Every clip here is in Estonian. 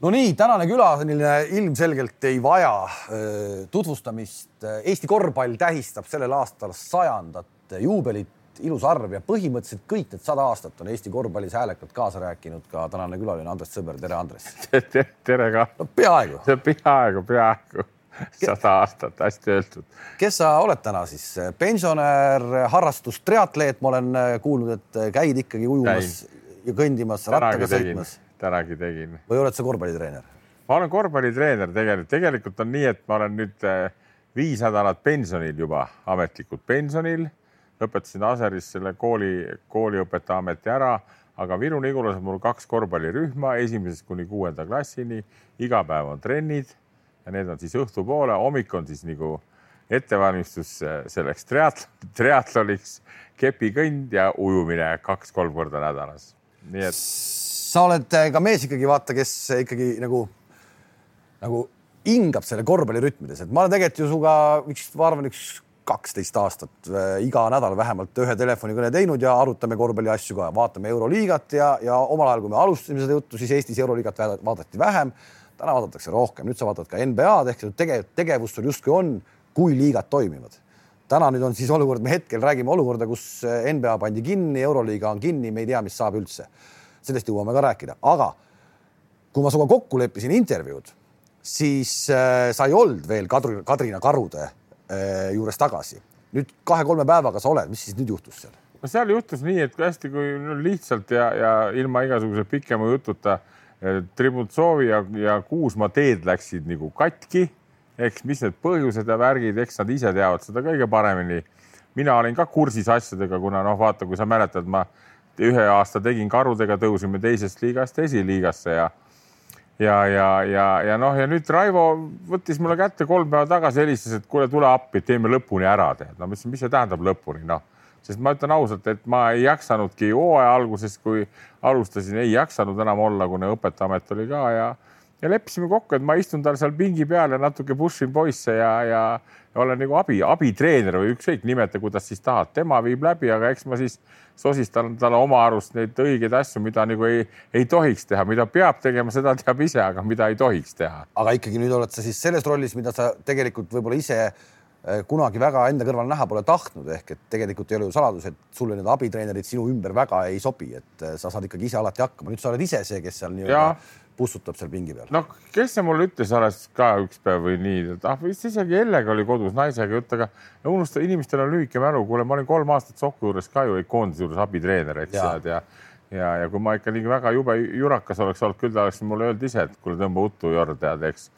no nii, tänane külaline ilmselgelt ei vaja öö, tutvustamist. Eesti korvpall tähistab sellel aastal sajandat juubelit, ilus arv ja põhimõtteliselt kõik need sada aastat on Eesti korvpallis häälekalt kaasa rääkinud ka tänane külaline Andres Sõber, tere Andres tere ka. no peaaegu. peaaegu, peaaegu sada aastat, hästi öeldud. kes sa oled täna siis, pensionär, harrastus triatleet, ma olen kuulnud, et käid ikkagi ujumas Käin. ja kõndimas, rattaga sõitmas. Tänagi tegin. või oled sa korvpallitreener? ma olen korvpallitreener tegelikult, tegelikult on nii, et ma olen nüüd eh, viis nädalat pensionil juba, ametlikult pensionil lõpetasin Aseris selle kooli, kooliõpetaja ameti ära, aga Viru-Nigulas on mul kaks korvpallirühma esimesest kuni kuuenda klassini. iga päev on trennid ja need on siis õhtupoole, hommik on siis nagu ettevalmistus selleks triat-, triatloniks, kepikõnd ja ujumine kaks-kolm korda nädalas. nii et. Sa oled ka mees ikkagi vaata, kes ikkagi nagu, nagu hingab selle korvpallirütmides, et ma olen tegelikult ju sinuga, ma arvan, üks kaksteist aastat äh, iga nädal vähemalt ühe telefonikõne teinud ja arutame korvpalli asju ka, vaatame Euroliigat ja, ja omal ajal, kui me alustasime seda juttu, siis Eestis Euroliigat vaadati vähem. täna vaadatakse rohkem, nüüd sa vaatad ka NBA-d ehk tege, tegevust sul justkui on, kui liigad toimivad. täna nüüd on siis olukord, me hetkel räägime olukorda, kus äh, NBA pandi kinni, Euroliiga on kinni, me ei tea, mis saab üldse. Sellest jõuame ka rääkida, aga kui ma sinuga kokku leppisin intervjuud, siis äh, sa ei olnud veel Kadri, Kadrina Karude Äh, juures tagasi. nüüd kahe-kolme päevaga sa oled, mis siis nüüd juhtus seal? no seal juhtus nii, et hästi, kui no, lihtsalt ja, ja ilma igasuguse pikema jututa äh, Tributsovi ja, ja Kuusma teed läksid nagu katki. eks mis need põhjused ja värgid, eks nad ise teavad seda kõige paremini. mina olin ka kursis asjadega, kuna noh, vaata, kui sa mäletad, ma ühe aasta tegin karudega, tõusime teisest liigast esiliigasse ja ja, ja, ja, ja noh, ja nüüd Raivo võttis mulle kätte kolm päeva tagasi, helistas, et kuule, tule appi, teeme lõpuni ära, tead. no ma ütlesin, mis see tähendab lõpuni, noh, sest ma ütlen ausalt, et ma ei jaksanudki hooaja alguses, kui alustasin, ei jaksanud enam olla, kuna õpetajaamet oli ka ja ja leppisime kokku, et ma istun tal seal pingi peal ja natuke push in poisse ja, ja, ja olen nagu abi, abitreener või ükskõik, nimeta, kuidas siis tahad. tema viib läbi, aga eks ma siis sosistan talle oma arust neid õigeid asju, mida nagu ei, ei tohiks teha, mida peab tegema, seda teab ise, aga mida ei tohiks teha. aga ikkagi nüüd oled sa siis selles rollis, mida sa tegelikult võib-olla ise eh, kunagi väga enda kõrval näha pole tahtnud, ehk et tegelikult ei ole ju saladus, et sulle need abitreenerid sinu ümber väga ei sobi, et eh, sa saad ikkagi ise alati hakkama. nüüd sa oled ise see, kes seal nii-öelda pussutab seal pingi peal. noh, kes see mulle ütles alles ka üks päev või nii, et ah, vist isegi Ellega oli kodus naisega jutt, aga unusta, inimestel on lühike mälu. kuule, ma olin kolm aastat Soku juures ka ju koondise juures abitreener, eks ja, ja, ja, ja kui ma ikka nii väga jube jurakas oleks olnud, küll ta oleks mulle öelnud ise, et kuule, tõmba uttu, Jor, tead, eks.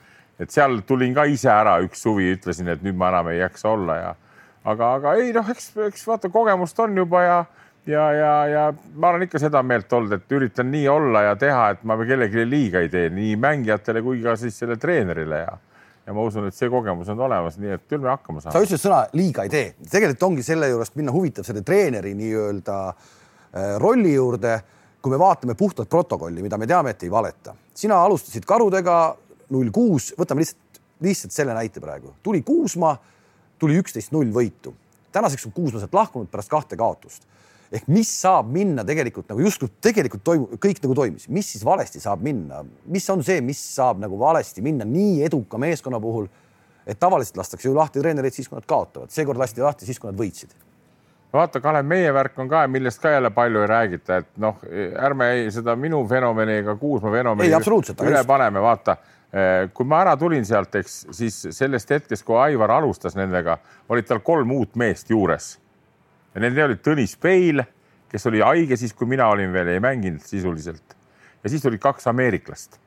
et seal tulin ka ise ära üks suvi, ütlesin, et nüüd ma enam ei jaksa olla ja aga, aga ei noh, eks, eks vaata, kogemust on juba ja ja, ja, ja ma olen ikka seda meelt olnud, et üritan nii olla ja teha, et ma kellelegi liiga ei tee, nii mängijatele kui ka siis selle treenerile ja ja ma usun, et see kogemus on olemas, nii et küll me hakkama saame. sa ütlesid sõna liiga ei tee, tegelikult ongi selle juurest minna huvitav selle treeneri nii-öelda äh, rolli juurde. kui me vaatame puhtalt protokolli, mida me teame, et ei valeta, sina alustasid karudega null kuus, võtame lihtsalt, lihtsalt selle näite praegu, tuli Kuusma, tuli üksteist null võitu. tänaseks on Kuusma sealt lahkunud pärast kahte kaotust ehk mis saab minna tegelikult nagu justkui tegelikult toimub, kõik nagu toimis, mis siis valesti saab minna, mis on see, mis saab nagu valesti minna nii eduka meeskonna puhul, et tavaliselt lastakse ju lahti treenereid siis, kui nad kaotavad, seekord lasti lahti siis, kui nad võitsid. Vaata, Kalev, meie värk on ka, millest ka jälle palju ei räägita, et noh, ärme ei, seda minu fenomeni ega Kuusma fenomeni ei, üle just... paneme, vaata. Eh, kui ma ära tulin sealt, eks siis sellest hetkest, kui Aivar alustas nendega, olid tal kolm uut meest juures ja nende olid Tõnis Peil, kes oli haige siis, kui mina olin veel, ei mänginud sisuliselt. ja siis tulid kaks ameeriklast.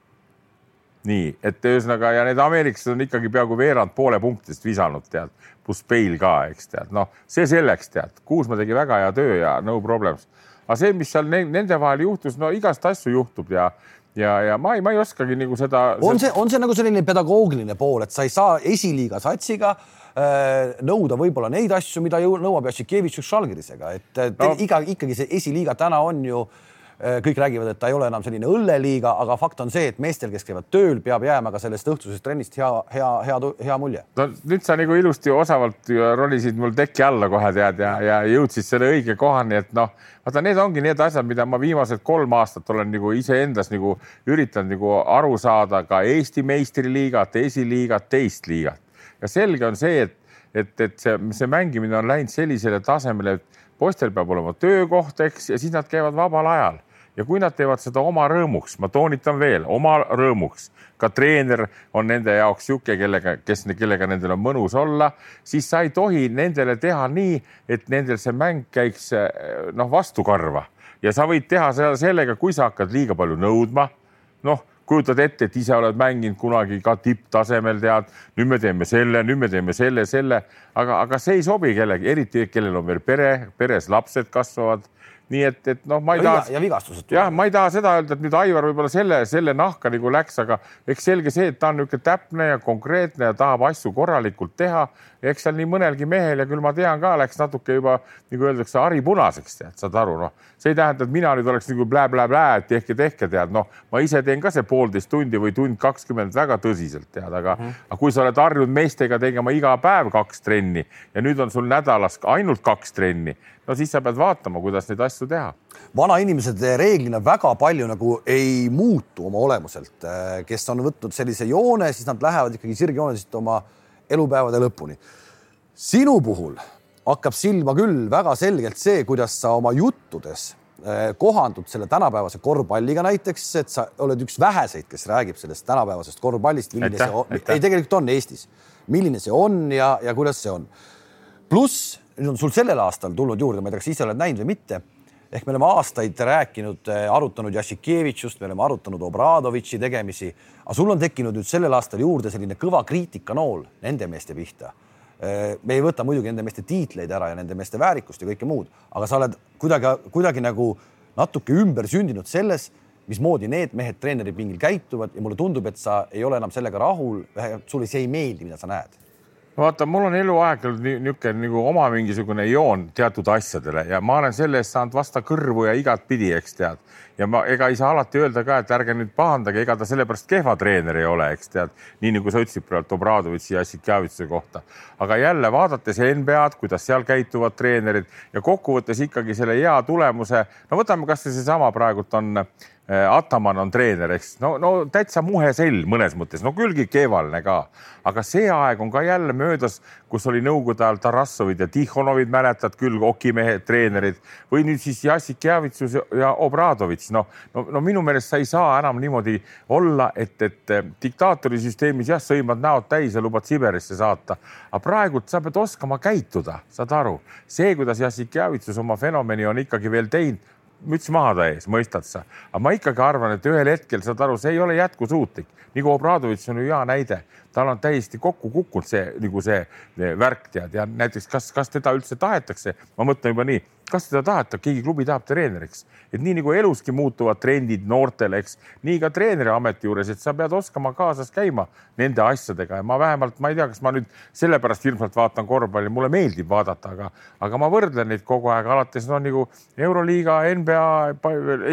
nii, et ühesõnaga ja need ameeriklased on ikkagi peaaegu veerand poole punktidest visanud, tead, pluss Peil ka, eks tead, noh, see selleks tead, Kuusma tegi väga hea töö ja no problems. aga see, mis seal nende vahel juhtus, no igast asju juhtub ja ja, ja ma ei, ma ei oskagi nagu seda. on see, on see nagu selline pedagoogiline pool, et sa ei saa esiliiga satsiga Äh, nõuda võib-olla neid asju, mida nõuab Jassikevitš Žalgirisega, et no. iga ikkagi see esiliiga täna on ju kõik räägivad, et ta ei ole enam selline õlleliiga, aga fakt on see, et meestel, kes käivad tööl, peab jääma ka sellest õhtusest trennist hea, hea, hea, hea mulje. no nüüd sa nagu ilusti osavalt ronisid mul teki alla kohe tead ja, ja jõudsid selle õige kohani, et noh, vaata, need ongi need asjad, mida ma viimased kolm aastat olen nagu iseendas nagu üritanud nagu aru saada ka Eesti meistriliigat, esiliigat, teist liigat ja selge on see, et, et, et see, see mängimine on läinud sellisele tasemele, et poistel peab olema töökoht, eks, ja siis nad käivad vabal ajal ja kui nad teevad seda oma rõõmuks, ma toonitan veel, oma rõõmuks, ka treener on nende jaoks niisugune, kellega, kes, kellega nendel on mõnus olla, siis sa ei tohi nendele teha nii, et nendel see mäng käiks noh, vastukarva ja sa võid teha seda sellega, kui sa hakkad liiga palju nõudma. noh kujutad ette, et ise oled mänginud kunagi ka tipptasemel, tead, nüüd me teeme selle, nüüd me teeme selle, selle, aga, aga see ei sobi kellegi, eriti kellel on veel pere, peres lapsed kasvavad nii et, et noh, ma ei ja, taha. ja vigastused. jah, ma ei taha seda öelda, et nüüd Aivar võib-olla selle, selle nahka nagu läks, aga eks selge see, et ta on niisugune täpne ja konkreetne ja tahab asju korralikult teha. Eks seal nii mõnelgi mehel ja küll ma tean ka, läks natuke juba nagu öeldakse, hari punaseks, tead, saad aru, noh, see ei tähenda, et mina nüüd oleks nagu blä-blä-blä, et tehke, tehke, tead, noh, ma ise teen ka see poolteist tundi või tund kakskümmend väga tõsiselt, tead, aga mm, -hmm. aga kui sa oled harjunud meestega tegema iga päev kaks trenni ja nüüd on sul nädalas ainult kaks trenni no siis sa pead vaatama, kuidas neid asju teha. vanainimesed reeglina väga palju nagu ei muutu oma olemuselt, kes on võtnud sellise joone, siis nad lähevad ikkagi sirgjooneliselt oma elupäevade lõpuni. sinu puhul hakkab silma küll väga selgelt see, kuidas sa oma juttudes eh, kohandud selle tänapäevase korvpalliga näiteks, et sa oled üks väheseid, kes räägib sellest tänapäevasest korvpallist, milline aitäh, see on, ei tegelikult on Eestis, milline see on ja, ja kuidas see on. pluss nüüd on sul sellel aastal tulnud juurde, ma ei tea, kas ise oled näinud või mitte. Ehk me oleme aastaid rääkinud, eh, arutanud Jassikevitšust, me oleme arutanud Obradovitši tegemisi, aga sul on tekkinud nüüd sellel aastal juurde selline kõva kriitikanool nende meeste pihta. Eh, me ei võta muidugi nende meeste tiitleid ära ja nende meeste väärikust ja kõike muud, aga sa oled kuidagi, kuidagi nagu natuke ümber sündinud selles, mismoodi need mehed treeneripingil käituvad ja mulle tundub, et sa ei ole enam sellega rahul, sulle see ei meeldi, mida sa näed vaata, mul on eluaeg olnud niisugune nagu oma mingisugune joon teatud asjadele ja ma olen selle eest saanud vasta kõrvu ja igatpidi, eks tead. Ja ma, ega ei saa alati öelda ka, et ärge nüüd pahandage, ega ta sellepärast kehva treener ei ole, eks tead. nii nagu sa ütlesid praegu Obradovitši ja Assikjavitsa kohta. aga jälle vaadates NBA-d, kuidas seal käituvad treenerid ja kokkuvõttes ikkagi selle hea tulemuse, no võtame kasvõi seesama praegult on Äh, Ataman on treener, eks. No, no täitsa muhe sell mõnes mõttes, no külgi keevaline ka, aga see aeg on ka jälle möödas, kus oli nõukogude ajal Tarassovid ja Tihhonovid, mäletad küll, okimehed, treenerid. Või nüüd siis Jassik Javitsus ja Obradovitš, noh, no, no minu meelest sa ei saa enam niimoodi olla, et, et äh, diktaatori süsteemis jah, sõimad näod täis ja lubad Siberisse saata, aga praegult sa pead oskama käituda, saad aru, see, kuidas Jassik Javitsus oma fenomeni on ikkagi veel teinud müts maha ta ees, mõistad sa. aga ma ikkagi arvan, et ühel hetkel saad aru, see ei ole jätkusuutlik. nagu Obradovitš on ju hea näide, tal on täiesti kokku kukkunud see nagu see värk tead. Ja näiteks kas, kas teda üldse tahetakse, ma mõtlen juba nii kas teda tahab, keegi klubi tahab treeneriks, et nii nagu eluski muutuvad trendid noortele, eks nii ka treeneri ameti juures, et sa pead oskama kaasas käima nende asjadega. Ja ma vähemalt, ma ei tea, kas ma nüüd sellepärast hirmsalt vaatan korvpalli, mulle meeldib vaadata, aga, aga ma võrdlen neid kogu aeg. Alates no nagu Euroliiga, NBA,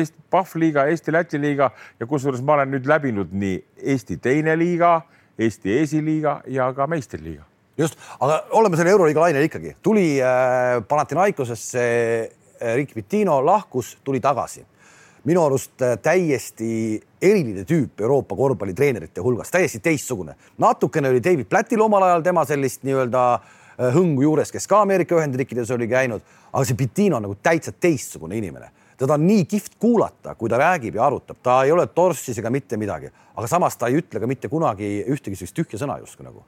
Eesti, Pahv liiga, Eesti-Läti liiga ja kusjuures ma olen nüüd läbinud nii Eesti teine liiga, Eesti esiliiga ja ka meistriliiga just, aga oleme selle euroliiga lainel ikkagi, tuli äh, Panathinaikosesse äh, Rick Pitino lahkus, tuli tagasi. minu arust äh, täiesti eriline tüüp Euroopa korvpallitreenerite hulgas, täiesti teistsugune. natukene oli David Plattil omal ajal tema sellist nii-öelda äh, hõngu juures, kes ka Ameerika Ühendriikides oli käinud, aga see Pitino on nagu täitsa teistsugune inimene teda on nii kihvt kuulata, kui ta räägib ja arutab, ta ei ole torssis ega mitte midagi, aga samas ta ei ütle ka mitte kunagi ühtegi sellist tühja sõna justkui nagu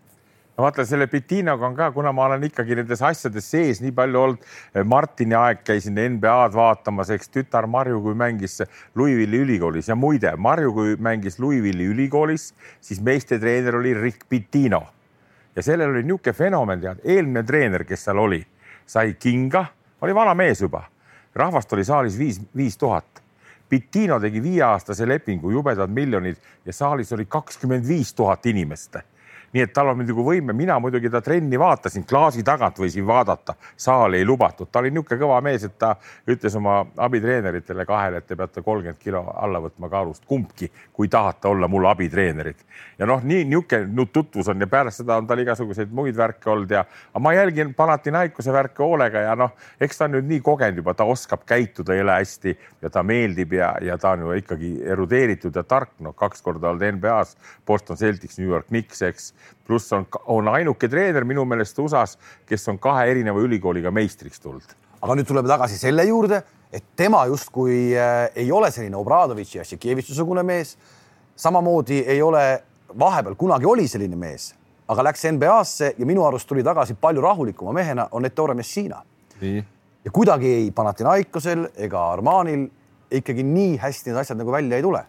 no vaata selle Betinaga on ka, kuna ma olen ikkagi nendes asjades sees nii palju olnud. Eh, Martini aeg käisin NBA-d vaatamas, eks tütar Marju, kui mängis Louisville'i ülikoolis ja muide, Marju, kui mängis Louisville'i ülikoolis, siis meistritreener oli Rick Pitino. ja sellel oli niisugune fenomen, tead, eelmine treener, kes seal oli, sai kinga, oli vana mees juba, rahvast oli saalis viis, viis tuhat. Pitino tegi viieaastase lepingu, jubedad miljonid ja saalis oli kakskümmend viis tuhat inimest nii et tal on muidugi võime, mina muidugi ta trenni vaatasin, klaasi tagant võisin vaadata, saali ei lubatud, ta oli niisugune kõva mees, et ta ütles oma abitreeneritele kahele, et te peate kolmkümmend kilo alla võtma kaalust kumbki, kui tahate olla mul abitreenerid. ja noh, nii niisugune tutvus on ja pärast seda on tal igasuguseid muid värke olnud ja, ma jälgin Panathinaikose värke hoolega ja noh, eks ta nüüd nii kogenud juba, ta oskab käituda jõle hästi ja ta meeldib ja, ja ta on ju ikkagi erudeeritud ja tark, noh, kaks korda olnud NBA-s, Boston Celtics, New York Knicks, eks pluss on, on ainuke treener minu meelest USA-s, kes on kahe erineva ülikooliga meistriks tulnud. aga nüüd tuleme tagasi selle juurde, et tema justkui äh, ei ole selline Obradovitši ja Šekevitši sugune mees. samamoodi ei ole, vahepeal kunagi oli selline mees, aga läks NBA-sse ja minu arust tuli tagasi palju rahulikuma mehena, on Ettore Messina. ja kuidagi ei Panathinaikosel ega Armanil ikkagi nii hästi need asjad nagu välja ei tule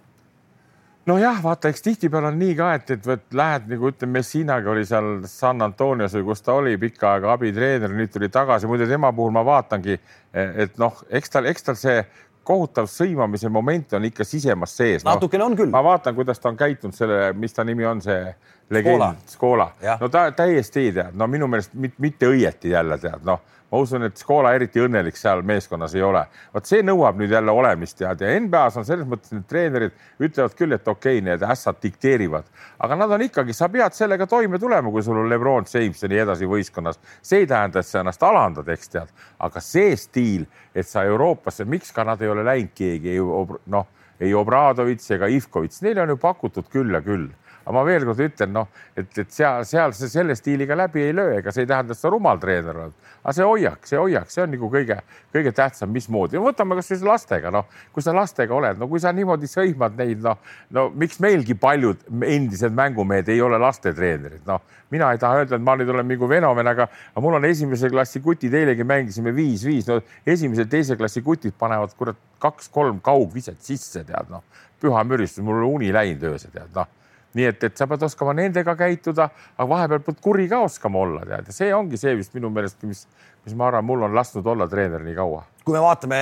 nojah, vaata, eks tihtipeale on nii ka, et, et võt, lähed nagu ütleme, Messinaga oli seal San Antonios või kus ta oli pikka aega abitreener, nüüd tuli tagasi. muide, tema puhul ma vaatangi, et noh, eks tal, eks tal see kohutav sõimamise moment on ikka sisemas sees no,. natukene on küll. ma vaatan, kuidas ta on käitunud selle, mis ta nimi on, see legend, Skola. no ta täiesti tead, no minu meelest mitte õieti jälle tead, noh ma usun, et Skola eriti õnnelik seal meeskonnas ei ole. vot see nõuab nüüd jälle olemist tead. Ja NBA-s on selles mõttes need treenerid ütlevad küll, et okei okay,, need ässad dikteerivad, aga nad on ikkagi, sa pead sellega toime tulema, kui sul on Lebron James ja nii edasi võistkonnas. see ei tähenda, et sa ennast alandad, eks tead, aga see stiil, et sa Euroopasse, miks ka nad ei ole läinud keegi, noh, ei Obradovitš ega Ivkovitš, neile on ju pakutud küll ja küll aga ma veel kord ütlen, noh, et, et seal, seal see selle stiiliga läbi ei löö, ega see ei tähenda, et sa rumal treener oled. aga see hoiak, see hoiak, see on nagu kõige, kõige tähtsam, mismoodi. võtame kasvõi lastega, noh, kui sa lastega oled, no kui sa niimoodi sõimad neid, noh, no miks meilgi paljud endised mängumehed ei ole lastetreenerid, noh, mina ei taha öelda, et ma nüüd olen nagu fenomen, aga mul on esimese klassi kutid, eilegi mängisime viis-viis, no esimese, teise klassi kutid panevad kurat kaks-kolm kaugviset sisse, tead noh, püha müristus, mul on uni läinud öösel, tead noh nii et, et sa pead oskama nendega käituda, aga vahepeal pead kuri ka oskama olla, tead, ja see ongi see vist minu meelest, mis, mis ma arvan, mul on lasknud olla treener nii kaua. kui me vaatame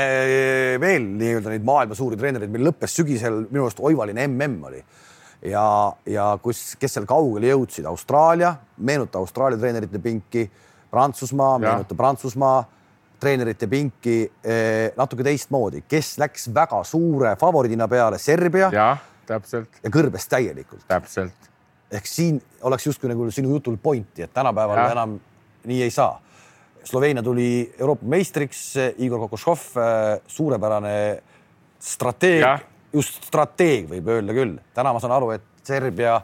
veel nii-öelda neid maailma suuri treenereid, meil lõppes sügisel minu arust oivaline mm oli. Ja, ja kus, kes seal kaugele jõudsid, Austraalia, meenuta Austraalia treenerite pinki, Prantsusmaa, meenuta Prantsusmaa treenerite pinki eh, natuke teistmoodi, kes läks väga suure favoriidina peale, Serbia täpselt. ja kõrbes täielikult. täpselt. ehk siin oleks justkui nagu sinu jutul pointi, et tänapäeval ja. enam nii ei saa. Sloveenia tuli Euroopa meistriks, Igor Kokoškov, äh, suurepärane strateeg, just strateeg võib öelda küll. täna ma saan aru, et Serbia,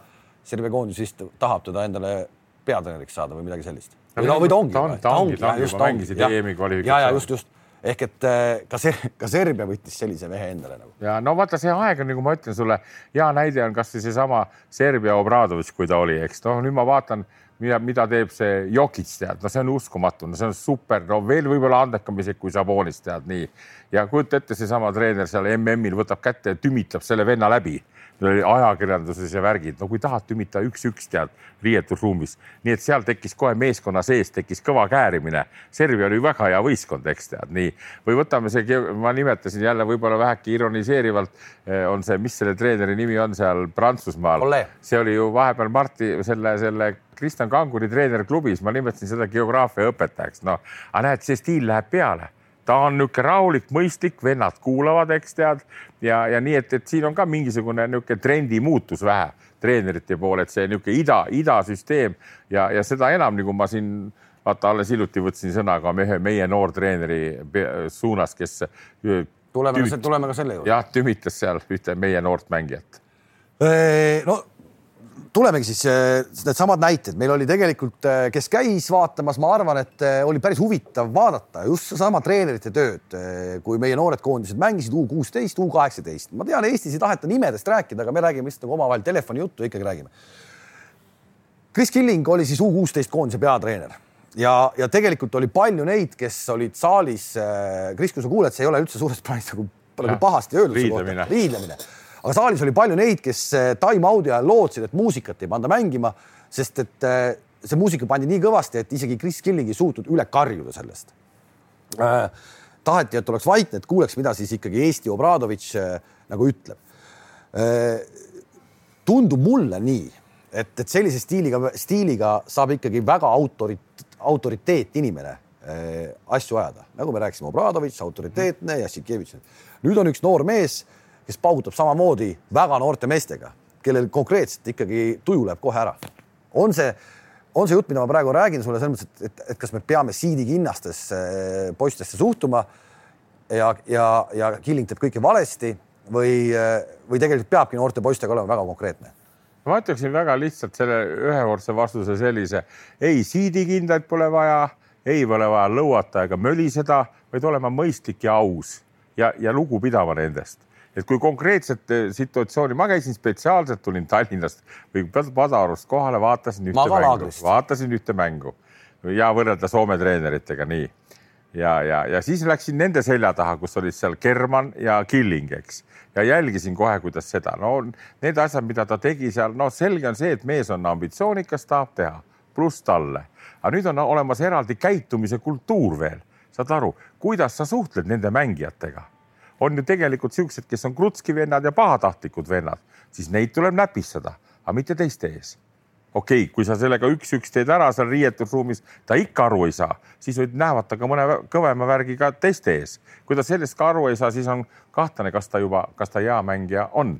Serbia koondis vist tahab teda endale peatreeneriks saada või midagi sellist. või no või ta ongi. ta on, ta ongi, ta ongi, juba mängisid EM-i kvalifikatsiooni. ja, ja just, just ehk et äh, ka see, ka Serbia võttis sellise mehe endale nagu. ja no vaata, see aeg on, nagu ma ütlen sulle, hea näide on kasvõi seesama Serbia Obradovic, kui ta oli, eks noh, nüüd ma vaatan, mida, mida teeb see Jokic, tead, no see on uskumatu, no see on super, no veel võib-olla andekam isegi kui Sabonis, tead nii. ja kujuta ette, seesama treener seal MM-il võtab kätte ja tümitab selle venna läbi ajakirjanduses ja värgid, no kui tahad tümita üks-üks tead riietusruumis, nii et seal tekkis kohe meeskonna sees tekkis kõva käärimine. Serbia oli väga hea võistkond, eks tead. Nii. Või võtame see, ma nimetasin jälle võib-olla väheke ironiseerivalt eh, on see, mis selle treeneri nimi on seal Prantsusmaal. see oli ju vahepeal Marti selle, selle Kristjan Kanguri treenerklubis, ma nimetasin seda geograafiaõpetajaks, noh, aga näed, see stiil läheb peale ta on niisugune rahulik, mõistlik, vennad kuulavad, eks tead ja, ja nii, et, et siin on ka mingisugune niisugune trendi muutus vähe treenerite poole, et see niisugune ida, idasüsteem ja, ja seda enam, nagu ma siin vaata alles hiljuti võtsin sõna ka meie, meie noortreeneri suunas, kes. tuleme, tuleme ka selle juurde. jah, tümitas seal ühte meie noort mängijat. no tulemegi siis äh, needsamad näited, meil oli tegelikult, äh, kes käis vaatamas, ma arvan, et äh, oli päris huvitav vaadata just seesama treenerite tööd, kui meie noored koondised mängisid U kuusteist, U kaheksateist. ma tean, Eestis ei taheta nimedest rääkida, aga me räägime lihtsalt nagu omavahel telefonijuttu ikkagi räägime. Kris Killing oli siis U kuusteist koondise peatreener ja, ja tegelikult oli palju neid, kes olid saalis. Kris, kui sa kuuled, see ei ole üldse suures plaanis nagu, nagu pahasti öeldud. riidlemine aga saalis oli palju neid, kes eh, time-out'i ajal lootsid, et muusikat ei panda mängima, sest et eh, see muusika pandi nii kõvasti, et isegi Chris Killing ei suutnud üle karjuda sellest äh,. taheti, et oleks vaikne, et kuuleks, mida siis ikkagi Eesti Obradovitš nagu ütleb tundub mulle nii, et, et sellise stiiliga, stiiliga saab ikkagi väga autorit-, autoriteet inimene asju ajada, nagu me rääkisime, Obradovitš, autoriteetne, Jassikevitš. nüüd on üks noor mees, kes paugutab samamoodi väga noorte meestega, kellel konkreetselt ikkagi tuju läheb kohe ära. on see, on see jutt, mida ma praegu räägin sulle selles mõttes, et, et, et kas me peame siidikinnastesse poistesse suhtuma ja, ja, ja Killing teeb kõike valesti või, või tegelikult peabki noorte poistega olema väga konkreetne ma ütleksin väga lihtsalt selle ühekordse vastuse sellise, ei siidikindaid pole vaja, ei ole vaja lõuata ega möliseda, vaid olema mõistlik ja aus ja, ja lugupidama nendest. Et kui konkreetset eh, situatsiooni, ma käisin spetsiaalselt, tulin Tallinnast või Padarust kohale, vaatasin ühte mängu, vaatasin ühte mängu. Ja võrrelda Soome treeneritega nii. Ja, ja, ja siis läksin nende selja taha, kus olid seal German ja Killing, eks. Ja jälgisin kohe, kuidas seda, no need asjad, mida ta tegi seal, no selge on see, et mees on ambitsioonikas, tahab teha, pluss talle. aga nüüd on olemas eraldi käitumise kultuur veel, saad aru, kuidas sa suhtled nende mängijatega. On ju tegelikult siuksed, kes on krutski vennad ja pahatahtlikud vennad, siis neid tuleb näpistada, aga mitte teiste ees okei okay,, kui sa sellega üks-üks teed ära seal riietusruumis, ta ikka aru ei saa, siis võid näevata ka mõne kõvema värgiga teiste ees. kui ta sellest ka aru ei saa, siis on kahtlane, kas ta juba, kas ta hea mängija on.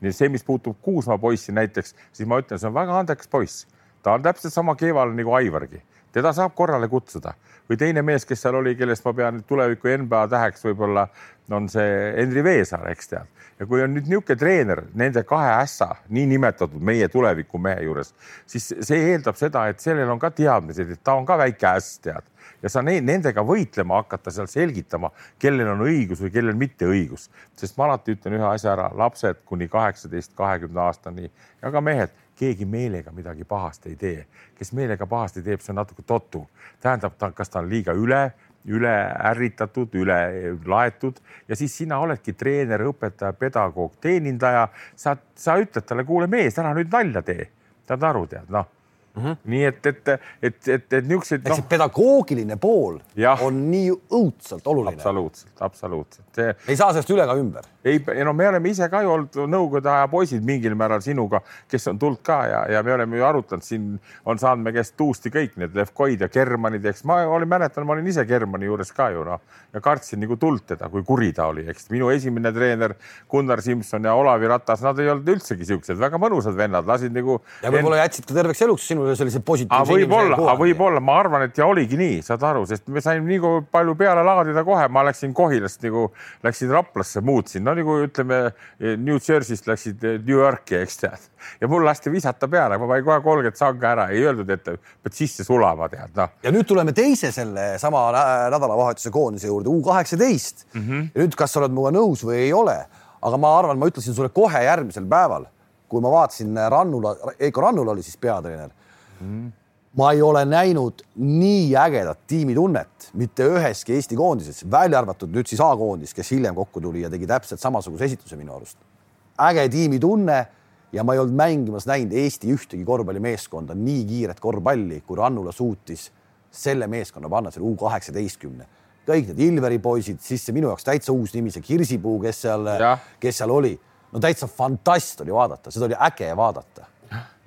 nii see, mis puutub Kuusmaa poissi näiteks, siis ma ütlen, see on väga andekas poiss. ta on täpselt sama keeval nagu Aivargi, teda saab korrale kutsuda. Või teine mees, kes seal oli, kellest ma pean tuleviku NBA täheks võib-olla on see Henri Veesaar, eks tead. Ja kui on nüüd niisugune treener nende kahe ässa, niinimetatud meie tulevikumehe juures, siis see eeldab seda, et sellel on ka teadmised, et ta on ka väike äss, tead. Ja sa ne nendega võitlema hakata seal selgitama, kellel on õigus või kellel mitte õigus, sest ma alati ütlen ühe asja ära, lapsed kuni kaheksateist, kahekümne aastani ja ka mehed, keegi meelega midagi pahasti ei tee, kes meelega pahasti teeb, see on natuke totu, tähendab ta, kas ta on liiga üle üle ärritatud, üle laetud ja siis sina oledki treener, õpetaja, pedagoog, teenindaja. sa, sa ütled talle, kuule mees, ära nüüd nalja tee. saad aru, tead noh Mm -hmm. nii et, et, et, et, et niisugused no.. see pedagoogiline pool ja. on nii õudselt oluline. absoluutselt, absoluutselt. ei saa sellest üle ega ümber. Ei, no me oleme ise ka ju olnud nõukogude aja poisid mingil määral sinuga, kes on tulnud ka ja, ja me oleme ju arutanud, siin on saanud me käest tuusti kõik need Levkoid ja Germanid, eks ma olin, mäletan, ma olin ise Germani juures ka ju noh ja kartsin nagu tuld teda, kui kuri ta oli, eks minu esimene treener Gunnar Simson ja Olavi Ratas, nad ei olnud üldsegi siuksed väga mõnusad vennad, lasid nagu. ja võib-olla jätsid ka terveks eluks sinule sellise positiivse võib-olla, võib-olla, ma arvan, et ja oligi nii, saad aru, sest me saime nii palju peale laadida kohe, ma läksin Kohilast nagu, läksin Raplasse, muutsin, no nagu ütleme New Jersey'st läksid New Yorki, eks tead. ja mul lasti visata peale, ma panin kohe kolmkümmend sanga ära, ei öeldud, et pead sisse sulama, tead noh. ja nüüd tuleme teise selle sama nädalavahetuse koondise juurde, U kaheksateist mm. -hmm. ja nüüd, kas sa oled minuga nõus või ei ole, aga ma arvan, ma ütlesin sulle kohe järgmisel päeval kui ma vaatasin Rannula, Eiko Rannula oli siis peatreener mm.. Ma ei ole näinud nii ägedat tiimitunnet mitte üheski Eesti koondises, välja arvatud nüüd siis A-koondis, kes hiljem kokku tuli ja tegi täpselt samasuguse esituse minu arust. äge tiimitunne ja ma ei olnud mängimas näinud Eesti ühtegi korvpallimeeskonda nii kiiret korvpalli, kui Rannula suutis selle meeskonna panna selle U kaheksateistkümne kõik need Ilveri poisid, siis see minu jaoks täitsa uus nimi, see Kirsipuu, kes seal, kes seal oli. no täitsa fantast oli vaadata, seda oli äge vaadata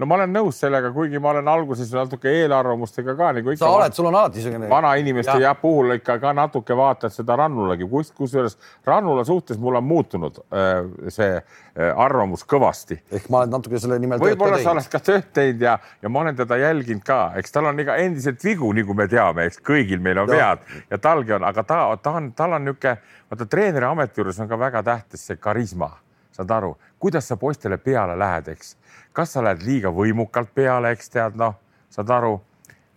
no ma olen nõus sellega, kuigi ma olen alguses natuke eelarvamustega ka nagu ikka. sa oled, sul on alati niisugune. vanainimeste jah ja, puhul ikka ka natuke vaatad seda Rannulagi, kus, kusjuures Rannula suhtes mul on muutunud äh, see äh, arvamus kõvasti. ehk ma olen natuke selle nimel võib-olla sa oled ka tööd teinud ja, ja ma olen teda jälginud ka, eks tal on iga endiselt vigu, nagu me teame, eks kõigil meil on ja. vead ja talgi on, aga ta, ta on, tal on niisugune, vaata treeneri ameti juures on ka väga tähtis see karisma, saad aru, kuidas sa poistele peale lähed, eks? Kas sa lähed liiga võimukalt peale, eks tead, noh, saad aru?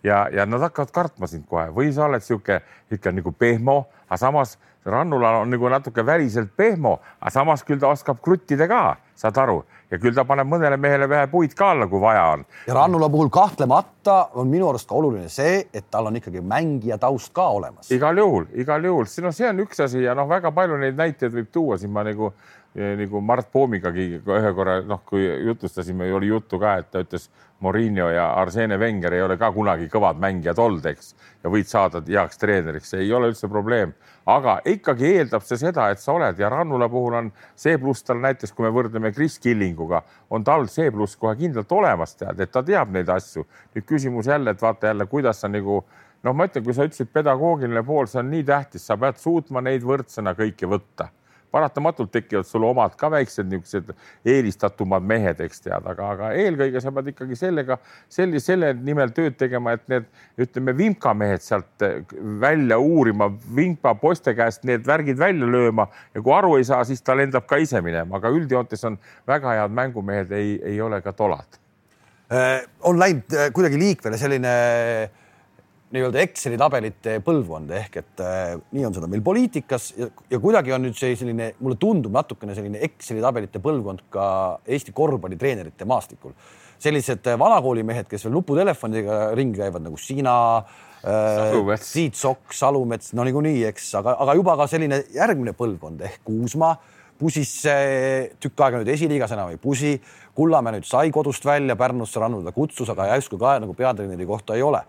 Ja, ja nad hakkavad kartma sind kohe. Või sa oled sihuke ikka nagu pehmo, aga samas Rannula on nagu natuke väliselt pehmo, aga samas küll ta oskab kruttida ka, saad aru, ja küll ta paneb mõnele mehele vähe puid ka alla, kui vaja on. ja Rannula puhul kahtlemata on minu arust ka oluline see, et tal on ikkagi mängija taust ka olemas. igal juhul, igal juhul, no see on üks asi ja noh, väga palju neid näiteid võib tuua siin ma nagu nagu Mart Poomigagi ühe korra, noh, kui jutustasime, oli juttu ka, et ta ütles, Morinho ja Arsene Wenger ei ole ka kunagi kõvad mängijad olnud, eks, ja võid saada heaks treeneriks, see ei ole üldse probleem. aga ikkagi eeldab see seda, et sa oled ja Rannula puhul on see pluss tal näiteks, kui me võrdleme Kris Killinguga, on tal see pluss kohe kindlalt olemas, tead, et ta teab neid asju. nüüd küsimus jälle, et vaata jälle, kuidas sa nagu noh, ma ütlen, kui sa ütlesid pedagoogiline pool, see on nii tähtis, sa pead suutma neid võrdsena kõiki võtta paratamatult tekivad sul omad ka väiksed niisugused eelistatumad mehed, eks tead, aga, aga eelkõige sa pead ikkagi sellega, selle, selle nimel tööd tegema, et need ütleme, vimkamehed sealt välja uurima, vimpa poiste käest need värgid välja lööma ja kui aru ei saa, siis ta lendab ka ise minema, aga üldjoontes on väga head mängumehed, ei, ei ole ka tolad äh,. on läinud äh, kuidagi liikvele selline äh nii-öelda Exceli tabelite põlvkond ehk et äh, nii on seda meil poliitikas ja, ja kuidagi on nüüd see selline, mulle tundub natukene selline Exceli tabelite põlvkond ka Eesti korvpallitreenerite maastikul. sellised äh, vanakoolimehed, kes veel nuputelefoniga ringi käivad nagu sina äh,, Tiit Sokk, Salumets, no niikuinii, eks, aga, aga juba ka selline järgmine põlvkond ehk Kuusma pusis tükk aega nüüd esiliigas enam ei pusi. Kullamäe nüüd sai kodust välja, Pärnusse Rannu ta kutsus, aga järsku ka nagu peatreeneri kohta ei ole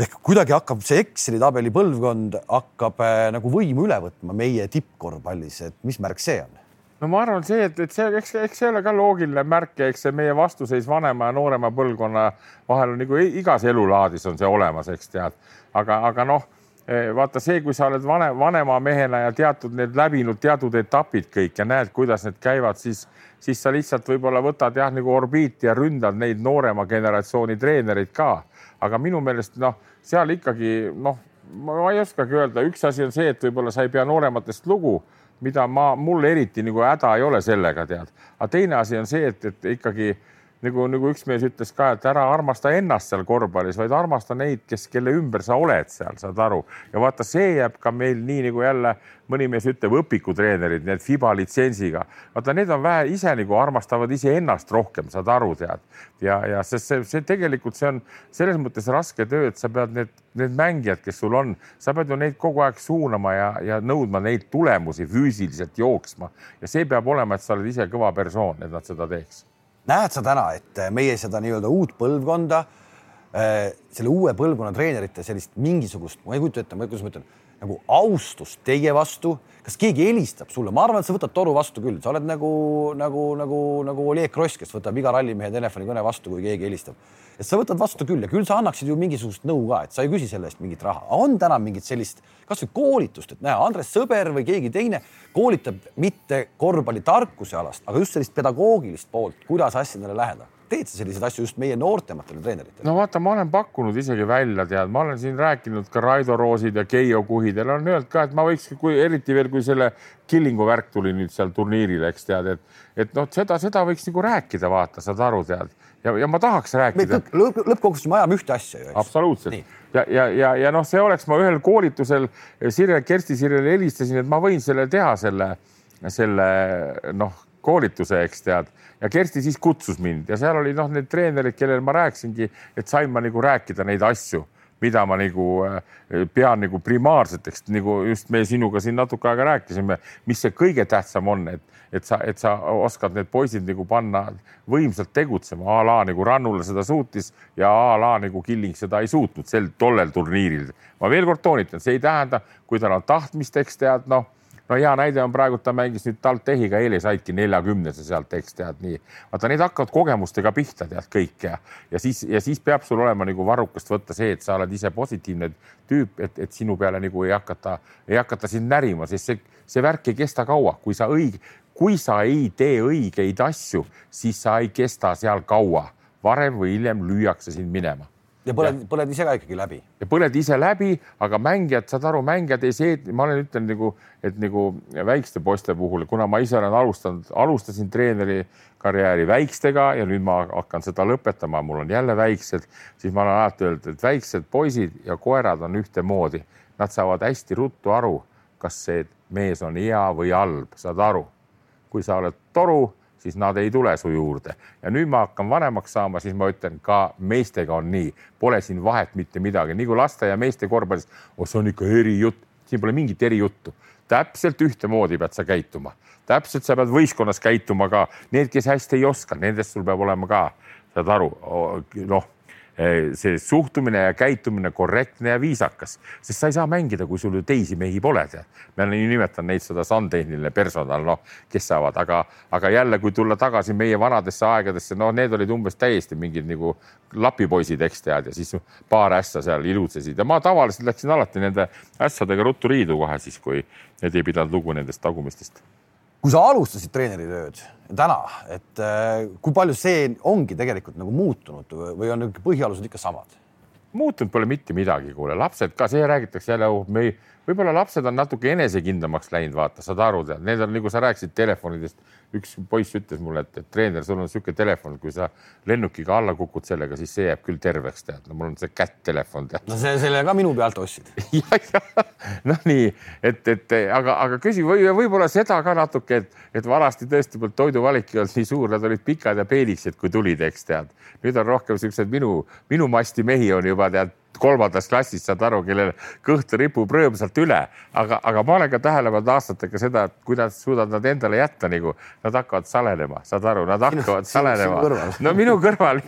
ehk kuidagi hakkab see Exceli tabeli põlvkond hakkab äh, nagu võimu üle võtma meie tippkorvpallis, et mis märk see on? no ma arvan, see, et, et see, eks, eks see ole ka loogiline märk ja eks see meie vastuseis vanema ja noorema põlvkonna vahel on nagu igas elulaadis on see olemas, eks tead, aga, aga noh, e, vaata see, kui sa oled vanem, vanema mehena ja teatud need läbinud teatud etapid kõik ja näed, kuidas need käivad, siis, siis sa lihtsalt võib-olla võtad jah, nagu orbiiti ja ründad neid noorema generatsiooni treenereid ka aga minu meelest noh, seal ikkagi noh, ma ei oskagi öelda, üks asi on see, et võib-olla sa ei pea noorematest lugu, mida ma, mul eriti nagu häda ei ole sellega, tead. aga teine asi on see, et, et ikkagi nagu, nagu üks mees ütles ka, et ära armasta ennast seal korvpallis, vaid armasta neid, kes, kelle ümber sa oled seal, saad aru. ja vaata, see jääb ka meil nii nagu jälle mõni mees ütleb, õpikutreenerid, need FIBA litsentsiga. vaata, need on vähe ise nagu armastavad iseennast rohkem, saad aru, tead. ja, ja sest see, see tegelikult, see on selles mõttes raske töö, et sa pead need, need mängijad, kes sul on, sa pead ju neid kogu aeg suunama ja, ja nõudma neid tulemusi füüsiliselt jooksma ja see peab olema, et sa oled ise kõva persoon, et nad seda teeks näed sa täna, et meie seda nii-öelda uut põlvkonda, äh, selle uue põlvkonna treenerite sellist mingisugust, ma ei kujuta ette, kuidas ma ütlen, nagu austust teie vastu, kas keegi helistab sulle, ma arvan, et sa võtad toru vastu küll, sa oled nagu, nagu, nagu, nagu Oleg Kross, kes võtab iga rallimehe telefonikõne vastu, kui keegi helistab. Et sa võtad vastu küll ja küll sa annaksid ju mingisugust nõu ka, et sa ei küsi selle eest mingit raha, on täna mingit sellist kasvõi koolitust, et näe, Andres Sõber või keegi teine koolitab mitte korvpallitarkuse alast, aga just sellist pedagoogilist poolt, kuidas asjadele läheneda. Teed sa selliseid asju just meie noortematele treeneritele? no vaata, ma olen pakkunud isegi välja, tead, ma olen siin rääkinud ka Raido Roosid ja Keijo Kuhidel on öelnud ka, et ma võiks, kui eriti veel, kui selle Killingu värk tuli nüüd seal turniiril, eks tead, et, et noh, seda, seda võiks nagu rääkida, vaata, saad aru, tead ja, ja ma tahaks rääkida. lõpp, lõppkokkuvõttes me ajame ühte asja ju. absoluutselt. ja, ja, ja, ja noh, see oleks ma ühel koolitusel Sirje, Kersti Sirjele helistasin, et ma võin selle teha, selle, selle noh, koolituse, eks tead ja Kersti siis kutsus mind ja seal oli noh, need treenerid, kellele ma rääkisingi, et sain ma nagu rääkida neid asju, mida ma nagu äh, pean nagu primaarseteks, nagu just me sinuga siin natuke aega rääkisime, mis see kõige tähtsam on, et, et sa, et sa oskad need poisid nagu panna võimsalt tegutsema, a la nagu Rannula seda suutis ja a la nagu Killing seda ei suutnud sel tollel turniiril. ma veel kord toonitan, see ei tähenda, kui tal on tahtmist, eks tead, noh no hea näide on praegu, ta mängis nüüd TalTechiga, eile saidki neljakümnese sealt, eks tead nii. vaata, need hakkavad kogemustega pihta, tead kõik ja, ja siis, ja siis peab sul olema nagu varrukast võtta see, et sa oled ise positiivne tüüp, et, et sinu peale nagu ei hakata, ei hakata sind närima, sest see, see värk ei kesta kaua, kui sa õige, kui sa ei tee õigeid asju, siis sa ei kesta seal kaua. varem või hiljem lüüakse sind minema ja põled, põled ise ka ikkagi läbi. ja põled ise läbi, aga mängijad, saad aru, mängijad ei see, ma olen ütelnud nagu, et nagu väikeste poiste puhul, kuna ma ise olen alustanud, alustasin treeneri karjääri väikestega ja nüüd ma hakkan seda lõpetama, mul on jälle väiksed, siis ma olen alati öelnud, et väiksed poisid ja koerad on ühtemoodi. Nad saavad hästi ruttu aru, kas see mees on hea või halb, saad aru. Kui sa oled toru siis nad ei tule su juurde. ja nüüd ma hakkan vanemaks saama, siis ma ütlen ka meestega on nii, pole siin vahet mitte midagi, kui laste ja meeste korvpallis, oh see on ikka erijutt, siin pole mingit erijuttu. täpselt ühtemoodi pead sa käituma, täpselt sa pead võistkonnas käituma ka, need, kes hästi ei oska, nendest sul peab olema ka, saad aru, noh see suhtumine ja käitumine korrektne ja viisakas, sest sa ei saa mängida, kui sul ju teisi mehi pole, ma nimetan neid seda sandtehniline personal, noh, kes saavad, aga, aga jälle, kui tulla tagasi meie vanadesse aegadesse, no need olid umbes täiesti mingid nagu lapipoisid, eks tead, ja siis paar ässa seal ilutsesid. Ja ma tavaliselt läksin alati nende ässadega ruttu riidu kohe siis, kui need ei pidanud lugu nendest tagumistest kui sa alustasid treeneritööd täna, et äh, kui palju see ongi tegelikult nagu muutunud või on põhialused ikka samad? muutunud pole mitte midagi, kuule, lapsed ka, see räägitakse jälle, oh, me võib-olla lapsed on natuke enesekindlamaks läinud, vaata, saad aru, tead, need on nagu sa rääkisid telefonidest üks poiss ütles mulle, et, et treener, sul on niisugune telefon, kui sa lennukiga alla kukud sellega, siis see jääb küll terveks, tead, no mul on see kätttelefon, tead. no see, selle ka minu pealt ostsid ja, ja noh, nii et, et aga, aga küsi või võib-olla seda ka natuke, et, et vanasti tõesti polnud toiduvalik ei olnud nii suur, nad olid pikad ja peenikesed, kui tulid, eks tead. nüüd on rohkem siuksed minu, minu masti mehi on juba tead kolmandas klassis, saad aru, kellel kõht ripub rõõmsalt üle, aga, aga ma olen ka tähele pannud aastatega seda, et kuidas suudavad nad endale jätta nagu, nad hakkavad salenema, saad aru, nad hakkavad sinu, salenema. no minu kõrval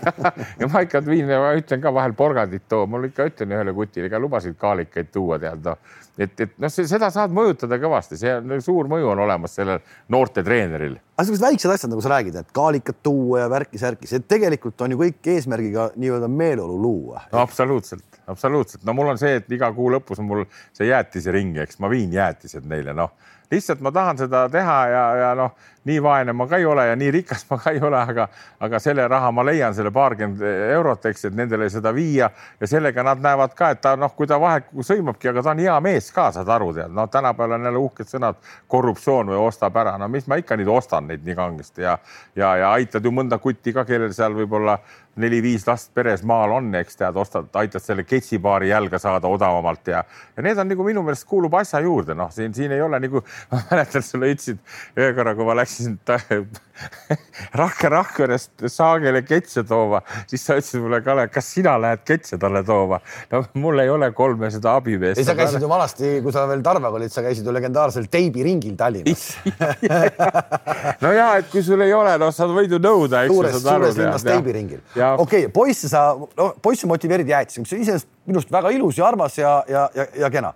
ja ma ikka viin, ma ütlen ka vahel porgandit too, mul ikka ütlen ühele kutile ka lubasid kaalikaid tuua, tead noh et, et noh, seda saad mõjutada kõvasti, see on suur mõju on olemas sellel noorte treeneril. aga sellised väiksed asjad, nagu sa räägid, et kaalikat tuua ja värki-särki, see tegelikult on ju kõik eesmärgiga nii-öelda meeleolu luua no,. absoluutselt, absoluutselt, no mul on see, et iga kuu lõpus on mul see jäätisering, eks ma viin jäätised neile, noh lihtsalt ma tahan seda teha ja, ja noh, nii vaene ma ka ei ole ja nii rikas ma ka ei ole, aga, aga selle raha ma leian, selle paarkümmend eurot, eks, et nendele seda viia. Ja sellega nad näevad ka, et ta noh, kui ta vahel sõimabki, aga ta on hea mees ka, saad aru, tead, noh, tänapäeval on jälle uhked sõnad, korruptsioon või ostab ära, no mis ma ikka nüüd ostan neid nii kangesti ja, ja, ja aitad ju mõnda kutti ka, kellel seal võib-olla neli-viis last peres maal on, eks tead, ostad, aitad selle ketsipaari jälga saada odavamalt ja, ja need on nagu minu meelest kuulub asja juurde, noh, siin, siin ei ole nagu, ma mäletan, sulle ütlesid ühe korra, kui ma läksin Rakke Rakverest Saagele ketse tooma, siis sa ütlesid mulle, Kalev, kas sina lähed ketse talle tooma? no mul ei ole kolme seda abimeest. ei, sa käisid ju vanasti, kui sa veel Tarvaga olid, sa käisid ju legendaarsel teibiringil Tallinnas no ja, et kui sul ei ole, noh, sa võid ju nõuda, eks. suures, suures linnas teibiringil okei okay,, poisse sa, no poisse motiveerid jäätisega, mis on iseenesest minu arust väga ilus ja armas ja, ja, ja, ja kena.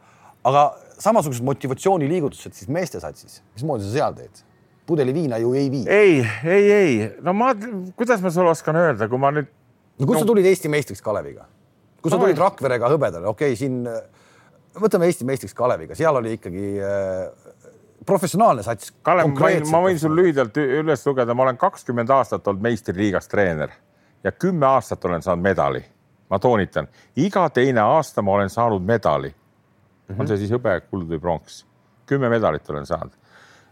aga samasugused motivatsiooniliigutused siis meeste satsis, mismoodi sa seal teed? Pudeli viina ju ei vii. ei, ei, ei, no ma, kuidas ma sulle oskan öelda, kui ma nüüd. no kust no... sa tulid Eesti meistriks Kaleviga? kui sa no, tulid Rakverega hõbedale, okei okay,, siin võtame Eesti meistriks Kaleviga, seal oli ikkagi äh, professionaalne sats. Kalev, ma võin, ma võin sul lühidalt üles lugeda, ma olen kakskümmend aastat olnud meistriliigas treener ja kümme aastat olen saanud medali. ma toonitan, iga teine aasta ma olen saanud medali mm. -hmm. on see siis hõbe, kuld või pronks. kümme medalit olen saanud.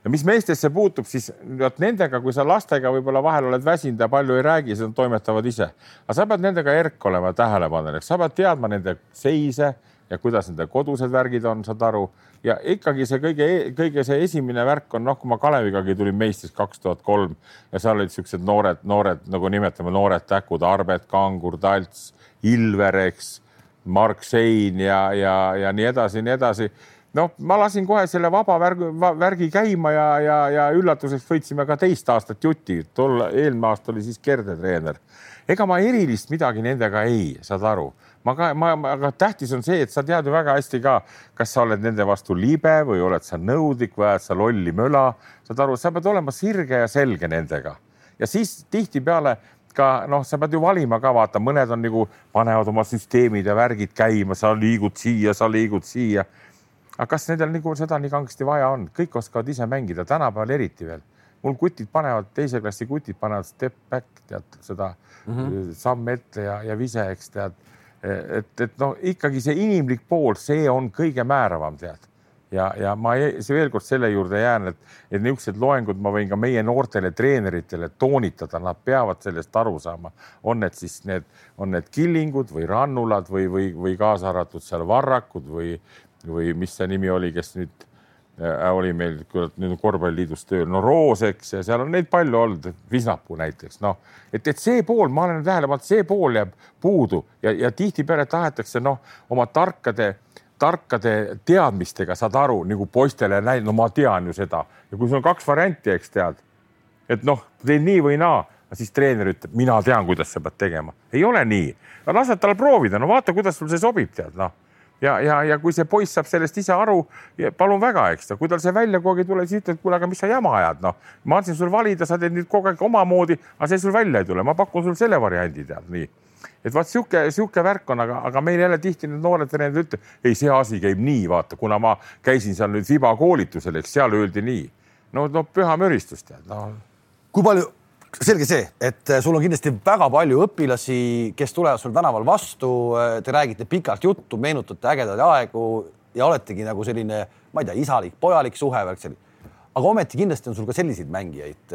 Ja mis meestesse puutub, siis vot nendega, kui sa lastega võib-olla vahel oled väsinud ja palju ei räägi, siis nad toimetavad ise. aga sa pead nendega erk olema tähelepanelik, sa pead teadma nende seise ja kuidas nende kodused värgid on, saad aru. Ja ikkagi see kõige, kõige see esimene värk on noh, kui ma Kalevigagi tulin meistriks kaks tuhat kolm ja seal olid siuksed noored, noored nagu nimetame noored täkud, Arbet, Kangur, Talts, Ilver, eks, Mark Sein ja, ja, ja nii edasi, nii edasi noh, ma lasin kohe selle vaba värgi, värgi käima ja, ja, ja üllatuseks võitsime ka teist aastat jutti. tol eelmine aasta oli siis Kerde treener. ega ma erilist midagi nendega ei, saad aru ma ka, ma, aga tähtis on see, et sa tead ju väga hästi ka, kas sa oled nende vastu libe või oled sa nõudlik või ajad sa lolli möla. saad aru, sa pead olema sirge ja selge nendega ja siis tihtipeale ka noh, sa pead ju valima ka vaata, mõned on nagu panevad oma süsteemid ja värgid käima, sa liigud siia, sa liigud siia. Aga kas nendel nagu seda nii kangesti vaja on, kõik oskavad ise mängida, tänapäeval eriti veel mul kutid panevad, teise klassi kutid panevad step back, tead seda mm -hmm. samm ette ja, ja vise, eks tead et, et noh, ikkagi see inimlik pool, see on kõige määravam, tead. ja, ja ma ei, see veel kord selle juurde jään, et, et niisugused loengud ma võin ka meie noortele treeneritele toonitada, nad peavad sellest aru saama. on need siis need, on need killingud või rannulad või, või, või kaasa arvatud seal varrakud või, või mis see nimi oli, kes nüüd Äh, oli meil, kurat nüüd korvpalliliidus tööl, no Rooseks ja seal on neid palju olnud, Visnapuu näiteks, noh, et, et see pool, ma olen tähele pannud, see pool jääb puudu ja, ja tihtipeale tahetakse noh, oma tarkade tarkade teadmistega, saad aru, nagu poistele näinud, no ma tean ju seda. Ja kui sul on kaks varianti, eks tead, et noh, teen nii või naa, siis treener ütleb, mina tean, kuidas sa pead tegema. ei ole nii, no lased tal proovida, no vaata, kuidas sul see sobib, tead noh ja, ja, ja kui see poiss saab sellest ise aru, palun väga, eks ta, kui tal see välja kogu aeg ei tule, siis ütled, kuule, aga mis sa jama ajad, noh. ma andsin sul valida, sa teed nüüd kogu aeg omamoodi, aga see sul välja ei tule, ma pakun sul selle variandi, tead nii et vaat sihuke, sihuke värk on, aga, aga meil jälle tihti need noored treenerid ütlevad, ei, see asi käib nii, vaata, kuna ma käisin seal nüüd Fiba koolitusel, eks seal öeldi nii. no, no püha müristus tead no.. kui palju, selge see, et sul on kindlasti väga palju õpilasi, kes tulevad sul tänaval vastu, te räägite pikalt juttu, meenutate ägedaid aegu ja oletegi nagu selline, ma ei tea, isalik, pojalik suhe, värk selline aga ometi kindlasti on sul ka selliseid mängijaid,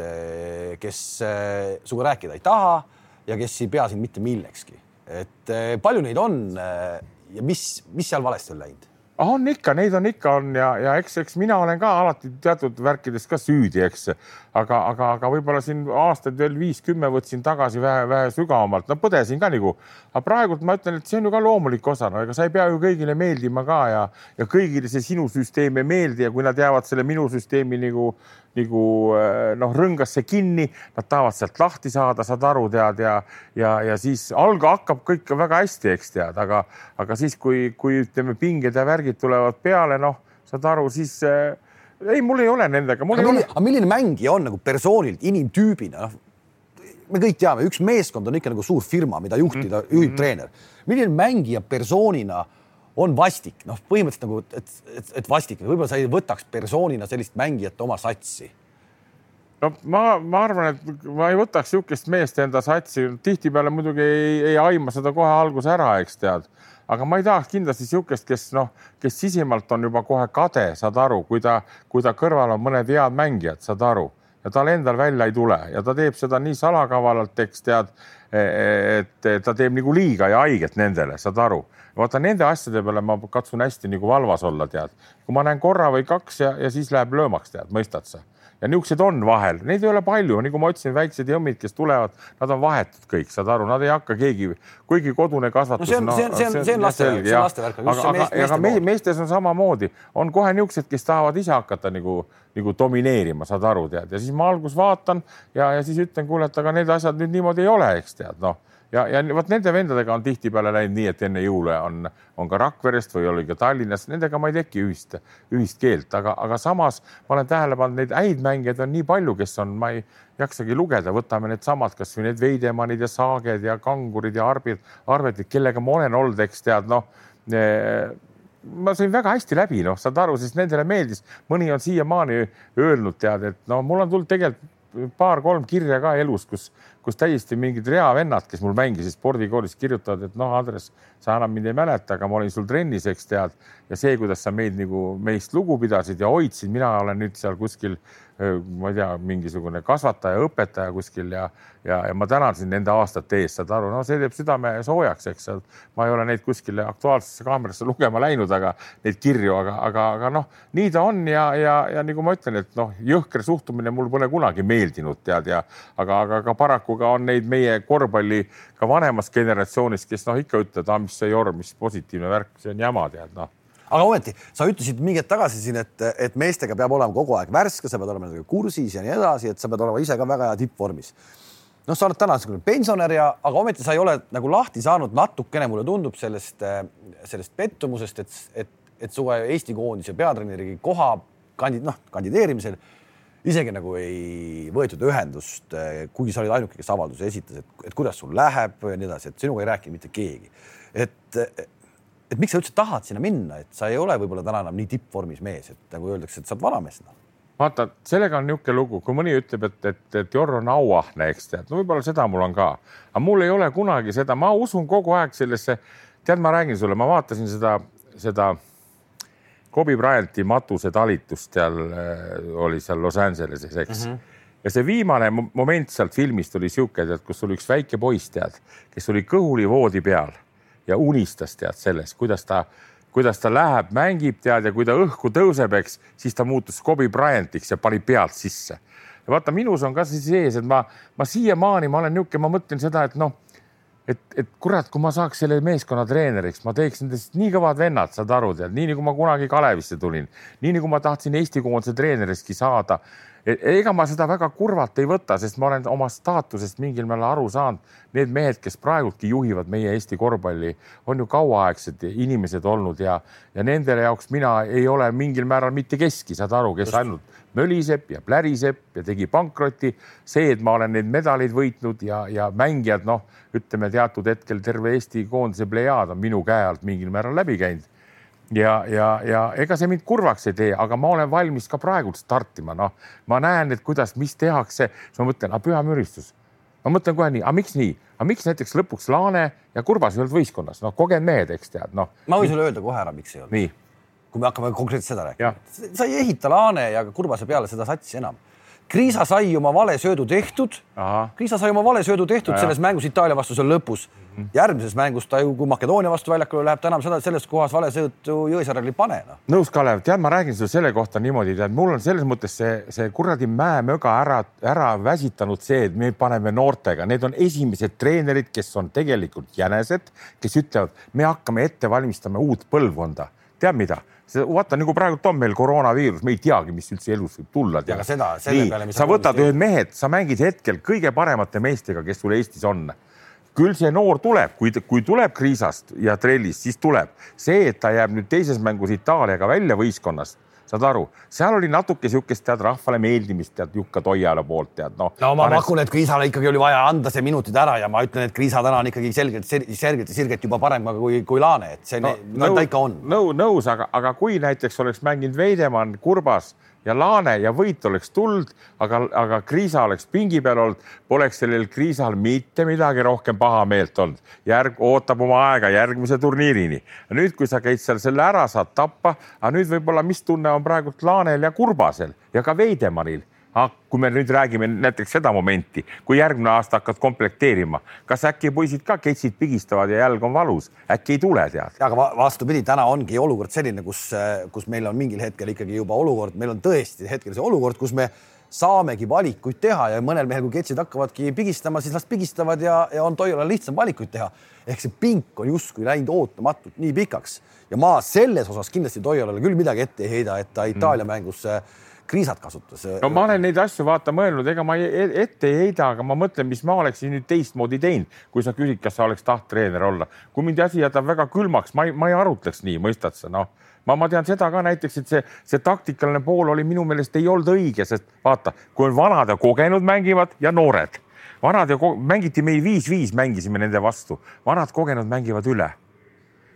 kes sinuga rääkida ei taha ja kes ei pea sind mitte millekski. et palju neid on ja mis, mis seal valesti on läinud? On ikka, neid on ikka on ja, ja eks, eks mina olen ka alati teatud värkides ka süüdi, eks. aga, aga, aga võib-olla siin aastaid veel viis-kümme võtsin tagasi vähe, vähe sügavamalt, no põdesin ka nagu. aga praegult ma ütlen, et see on ju ka loomulik osa, no ega sa ei pea ju kõigile meeldima ka ja, ja kõigile see sinu süsteem ei meeldi ja kui nad jäävad selle minu süsteemi nagu nagu eh, noh, rõngasse kinni, nad tahavad sealt lahti saada, saad aru, tead ja, ja, ja siis alga hakkab kõik väga hästi, eks tead, aga, aga siis, kui, kui ütleme, pinged ja värgid tulevad peale, noh, saad aru, siis äh, ei, mul ei ole nendega. aga, milline, milline mängija on nagu persoonilt, inimtüübina, noh me kõik teame, üks meeskond on ikka nagu suur firma, mida juhtida mm, -hmm. juhib treener. milline mängija persoonina on vastik, noh, põhimõtteliselt nagu, et, et, et vastik, võib-olla sa ei võtaks persoonina sellist mängijat oma satsi. No ma, ma arvan, et ma ei võtaks niisugust meest enda satsi, tihtipeale muidugi ei, ei aima seda kohe alguse ära, eks tead, aga ma ei tahaks kindlasti niisugust, kes noh, kes sisimalt on juba kohe kade, saad aru, kui ta, kui ta kõrval on mõned head mängijad, saad aru, ja tal endal välja ei tule ja ta teeb seda nii salakavalalt, eks tead, et ta teeb nagu liiga ja haiget nendele, saad aru vaata nende asjade peale ma katsun hästi nagu valvas olla, tead. kui ma näen korra või kaks ja, ja siis läheb löömaks, tead, mõistad sa? Ja niisuguseid on vahel, neid ei ole palju, nagu ma ütlesin, väiksed jõmmid, kes tulevad, nad on vahetud kõik, saad aru, nad ei hakka keegi, kuigi kodune kasvatus. no see on, see on, see on, see on laste, see on laste värk. aga, aga, aga me, meestes on samamoodi, on kohe niisugused, kes tahavad ise hakata nagu, nagu domineerima, saad aru, tead, ja siis ma alguses vaatan ja, ja siis ütlen, kuule, et aga need asjad nüüd niimoodi ei ole, eks tead, noh ja, ja vot nende vendadega on tihtipeale läinud nii, et enne jõule on, on ka Rakverest või oli ka Tallinnas, nendega ma ei teki ühist, ühist keelt, aga, aga samas ma olen tähele pannud, neid häid mängijaid on nii palju, kes on, ma ei jaksagi lugeda, võtame needsamad, kasvõi need Veidemannid ja Saaged ja Kangurid ja Arbid, Arvetid, kellega ma olen olnud, eks tead, noh eh, ma sain väga hästi läbi, noh, saad aru, sest nendele meeldis, mõni on siiamaani öelnud, tead, et no mul on tulnud tegelikult paar-kolm kirja ka elus, kus, kus täiesti mingid reavennad, kes mul mängisid spordikoolis, kirjutavad, et noh, Andres, sa enam mind ei mäleta, aga ma olin sul trennis, eks tead. Ja see, kuidas sa meid nagu meist lugu pidasid ja hoidsid, mina olen nüüd seal kuskil ma ei tea, mingisugune kasvataja, õpetaja kuskil ja, ja, ja ma tänan sind nende aastate eest, saad aru, no see teeb südame soojaks, eks. ma ei ole neid kuskile Aktuaalsesse kaamerasse lugema läinud, aga neid kirju, aga, aga, aga noh, nii ta on ja, ja, ja nagu ma ütlen, et noh, jõhker suhtumine mul pole kunagi meeldinud, tead ja aga, aga ka paraku ka on neid meie korvpalli ka vanemas generatsioonis, kes noh, ikka ütlevad, ah, mis see jorm, mis positiivne värk, see on jama, tead noh aga ometi sa ütlesid mingi hetk tagasi siin, et, et meestega peab olema kogu aeg värske, sa pead olema nendega kursis ja nii edasi, et sa pead olema ise ka väga hea tippvormis. noh, sa oled täna pensionär ja, aga ometi sa ei ole nagu lahti saanud natukene, mulle tundub sellest, sellest pettumusest, et, et, et suve Eesti koondise peatreeneri koha kandid-, noh, kandideerimisel isegi nagu ei võetud ühendust, kuigi sa olid ainuke, kes avalduse esitas, et, et kuidas sul läheb ja nii edasi, et sinuga ei rääkinud mitte keegi. et et miks sa üldse tahad sinna minna, et sa ei ole võib-olla täna enam nii tippvormis mees, et nagu öeldakse, et sa oled vanamees no.. vaata, sellega on niisugune lugu, kui mõni ütleb, et, et, et Jorr on auahne, eks tead, no võib-olla seda mul on ka, aga mul ei ole kunagi seda, ma usun kogu aeg sellesse. tead, ma räägin sulle, ma vaatasin seda, seda Kobe Bryanti matusetalitust seal äh, oli seal Los Angeleses, eks. Mm. -hmm ja see viimane moment sealt filmist oli sihuke, tead, kus oli üks väike poiss, tead, kes oli kõhuli voodi peal ja unistas tead sellest, kuidas ta, kuidas ta läheb, mängib tead ja kui ta õhku tõuseb, eks siis ta muutus Kobe Bryantiks ja pani pealt sisse. ja vaata, minus on ka see sees, et ma, ma siiamaani, ma olen niisugune, ma mõtlen seda, et noh, et, et kurat, kui ma saaks selle meeskonna treeneriks, ma teeks nendest nii kõvad vennad, saad aru, tead, nii nagu ma kunagi Kalevisse tulin, nii nagu ma tahtsin Eesti koondise treeneriski saada ega ma seda väga kurvalt ei võta, sest ma olen oma staatusest mingil määral aru saanud. Need mehed, kes praegultki juhivad meie Eesti korvpalli, on ju kauaaegsed inimesed olnud ja, ja nende jaoks mina ei ole mingil määral mitte keski, saad aru, kes Just. ainult möliseb ja pläriseb ja tegi pankroti. see, et ma olen neid medaleid võitnud ja, ja mängijad, noh, ütleme teatud hetkel terve Eesti koondise plejaad on minu käe alt mingil määral läbi käinud ja, ja, ja ega see mind kurvaks ei tee, aga ma olen valmis ka praegu startima, noh, ma näen, et kuidas, mis tehakse, siis ma mõtlen, aga püha müristus. ma mõtlen kohe nii, aga miks nii, aga miks näiteks lõpuks Laane ja Kurbas ei olnud võistkonnas, noh, kogenud mehed, eks tead, noh. ma võin sulle öelda kohe ära, miks ei olnud. kui me hakkame konkreetselt seda rääkima. sa ei ehita Laane ja Kurbase peale seda satsi enam Kriisa sai oma vale söödu tehtud. Kriisa sai oma vale söödu tehtud ja, selles mängus Itaalia vastu seal lõpus. -hmm. järgmises mängus ta ju, kui Makedoonia vastu väljakule läheb, ta enam seda selles kohas vale sõitu Jõesaarel ei pane no.. nõus, Kalev, tead, ma räägin sulle selle kohta niimoodi, tead, mul on selles mõttes see, see kuradi mäemöga ära, ära väsitanud see, et me paneme noortega, need on esimesed treenerid, kes on tegelikult jänesed, kes ütlevad, me hakkame ette valmistama uut põlvkonda. tead mida? Vaata nagu praegu on meil koroonaviirus, me ei teagi, mis üldse elus võib tulla. aga seda, selle peale, mis sa võtad ühed mehed, sa mängid hetkel kõige paremate meestega, kes sul Eestis on. küll see noor tuleb, kui, kui tuleb Kriisast ja Trellist, siis tuleb. see, et ta jääb nüüd teises mängus Itaaliaga välja võistkonnast saad aru, seal oli natuke sihukest tead rahvale meeldimist tead Jukka Toiala poolt tead noh. no ma pakun, et Kriisale ikkagi oli vaja anda see minutid ära ja ma ütlen, et Kriisa täna on ikkagi selgelt, selgelt ja sirgelt juba parem kui, kui Laane, et see no, no, ta ikka on. nõu, nõus, aga, aga kui näiteks oleks mänginud Veidemann, Kurbas ja Laane ja võit oleks tulnud, aga, aga Kriisa oleks pingi peal olnud, poleks sellel Kriisal mitte midagi rohkem pahameelt olnud. järg ootab oma aega järgmise turniirini. nüüd, kui sa käid seal selle ära, saad tappa, aga nüüd võib-olla, mis tunne on praegult Laanel ja Kurbasel ja ka Veidemannil ah,. Kui me nüüd räägime näiteks seda momenti, kui järgmine aasta hakkad komplekteerima, kas äkki poisid ka ketsid pigistavad ja jälg on valus, äkki ei tule, tead? aga vastupidi, täna ongi olukord selline, kus, kus meil on mingil hetkel ikkagi juba olukord, meil on tõesti hetkel see olukord, kus me saamegi valikuid teha ja mõnel mehel, kui ketsid hakkavadki pigistama, siis las pigistavad ja, ja on Toialal lihtsam valikuid teha. ehk see pink on justkui läinud ootamatult nii pikaks ja ma selles osas kindlasti Toialale küll midagi ette ei heida, et ta Itaalia mm. mängus äh, kriisat kasutas. no ma olen neid asju vaata mõelnud, ega ma e-, ette ei heida, aga ma mõtlen, mis ma oleksin nüüd teistmoodi teinud, kui sa küsid, kas sa oleks tahtnud treener olla. kui mind asi jätab väga külmaks, ma ei, ma ei arutleks nii, mõistad sa, noh ma, ma tean seda ka näiteks, et see, see taktikaline pool oli minu meelest ei olnud õige, sest vaata, kui on vanad ja kogenud mängivad ja noored, vanad ja mängiti meil viis-viis, mängisime nende vastu, vanad kogenud mängivad üle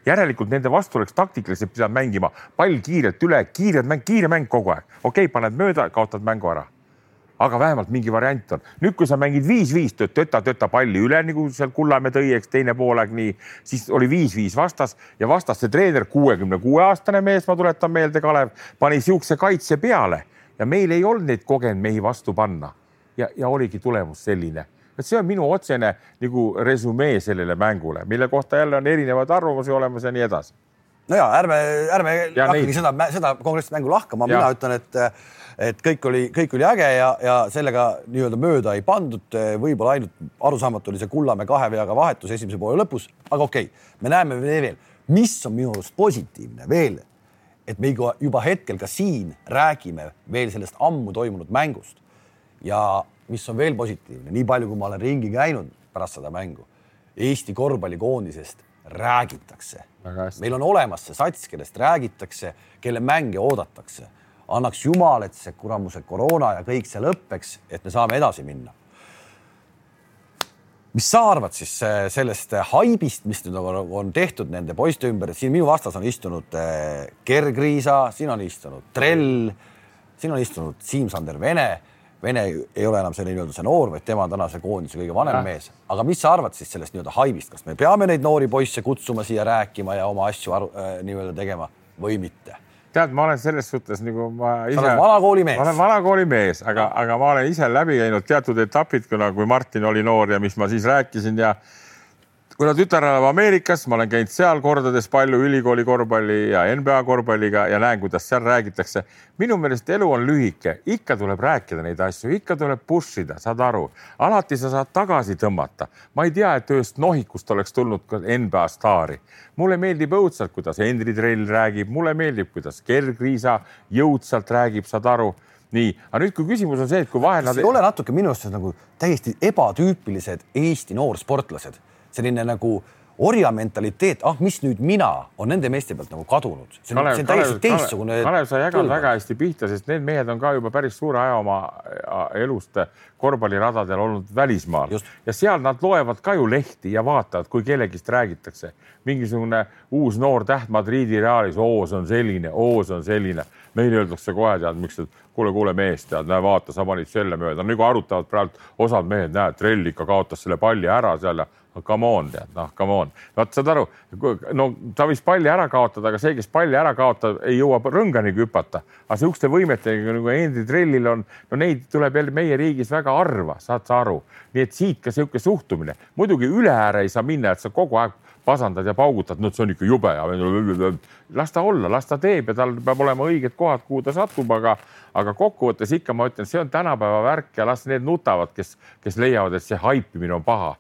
järelikult nende vastu oleks taktikaliselt pidanud mängima pall kiirelt üle, kiired mäng, kiire mäng kogu aeg. okei okay,, paned mööda, kaotad mängu ära. aga vähemalt mingi variant on. nüüd, kui sa mängid viis-viis, töta-töta palli üle, nagu seal Kullamäe tõi, eks teine poolaeg nii, siis oli viis-viis vastas ja vastaste treener, kuuekümne kuue aastane mees, ma tuletan meelde, Kalev, pani siukse kaitse peale ja meil ei olnud neid kogenud mehi vastu panna. ja, ja oligi tulemus selline et see on minu otsene nagu resümee sellele mängule, mille kohta jälle on erinevaid arvamusi olemas ja nii edasi. no ja ärme, ärme hakkagi seda, seda konkreetset mängu lahkama, mina ütlen, et et kõik oli, kõik oli äge ja, ja sellega nii-öelda mööda ei pandud, võib-olla ainult arusaamatu oli see Kullamäe kahe veaga vahetus esimese poole lõpus, aga okei okay,, me näeme veel, mis on minu arust positiivne veel, et me juba hetkel ka siin räägime veel sellest ammu toimunud mängust. Ja mis on veel positiivne, nii palju, kui ma olen ringi käinud pärast seda mängu, Eesti korvpallikoondisest räägitakse. meil on olemas see sats, kellest räägitakse, kelle mänge oodatakse. annaks jumal, et see kuramuse koroona ja kõik see lõpeks, et me saame edasi minna. mis sa arvad siis äh, sellest äh, haibist, mis nüüd on, tehtud nende poiste ümber, siin minu vastas on istunud äh, Gerg Riisa, siin on istunud Trell, siin on istunud Siim-Sander Vene Vene ei ole enam see nii-öelda see noor, vaid tema on tänase koondise kõige vanem ja. mees. aga mis sa arvad siis sellest nii-öelda haibist, kas me peame neid noori poisse kutsuma siia rääkima ja oma asju äh, nii-öelda tegema või mitte? tead, ma olen selles suhtes nagu ma ise. sa oled vanakooli mees. ma olen vanakooli mees, aga, aga ma olen ise läbi käinud teatud etapid, kuna, kui Martin oli noor ja mis ma siis rääkisin ja kuna tütar elab Ameerikas, ma olen käinud seal kordades palju ülikooli korvpalli ja NBA korvpalliga ja näen, kuidas seal räägitakse. minu meelest elu on lühike, ikka tuleb rääkida neid asju, ikka tuleb push ida, saad aru, alati sa saad tagasi tõmmata. ma ei tea, et ühest nohikust oleks tulnud ka NBA staari. mulle meeldib õudselt, kuidas Henri Trell räägib, mulle meeldib, kuidas Gerg Riisa jõudsalt räägib, saad aru nii, aga nüüd, kui küsimus on see, et kui vahel nad ei ole natuke minu arust nagu täiesti ebatüüpilised Eesti noorsportlased selline nagu orja mentaliteet, ah, mis nüüd mina, on nende meeste pealt nagu kadunud. see on, see on täiesti teistsugune. Kalev, sa jagad väga hästi pihta, sest need mehed on ka juba päris suure aja oma elust korvpalliradadel olnud välismaal Just. ja seal nad loevad ka ju lehti ja vaatavad, kui kellegist räägitakse. mingisugune uus noor täht Madridi Realis, oo, see on selline, oo, see on selline. meile öeldakse kohe, tead, miks, et kuule, kuule mees, tead, näe, vaata, sa panid selle mööda, nagu arutavad praegu osad mehed, näed, Trell ikka kaotas selle palli ära seal ja come on, tead, noh, come on. vaat saad aru, no ta võis palli ära kaotada, aga see, kes palli ära kaotab, ei jõua rõnganigi hüpata. aga sihuke võimetega nagu Henri Trellil on, no neid tuleb jälle meie riigis väga harva, saad sa aru. nii et siit ka sihuke suhtumine. muidugi üle ääre ei saa minna, et sa kogu aeg pasandad ja paugutad, no see on ikka jube ja las ta olla, las ta teeb ja tal peab olema õiged kohad, kuhu ta satub, aga, aga kokkuvõttes ikka ma ütlen, see on tänapäeva värk ja las need nutavad, kes, kes leiavad, et see haipimine on paha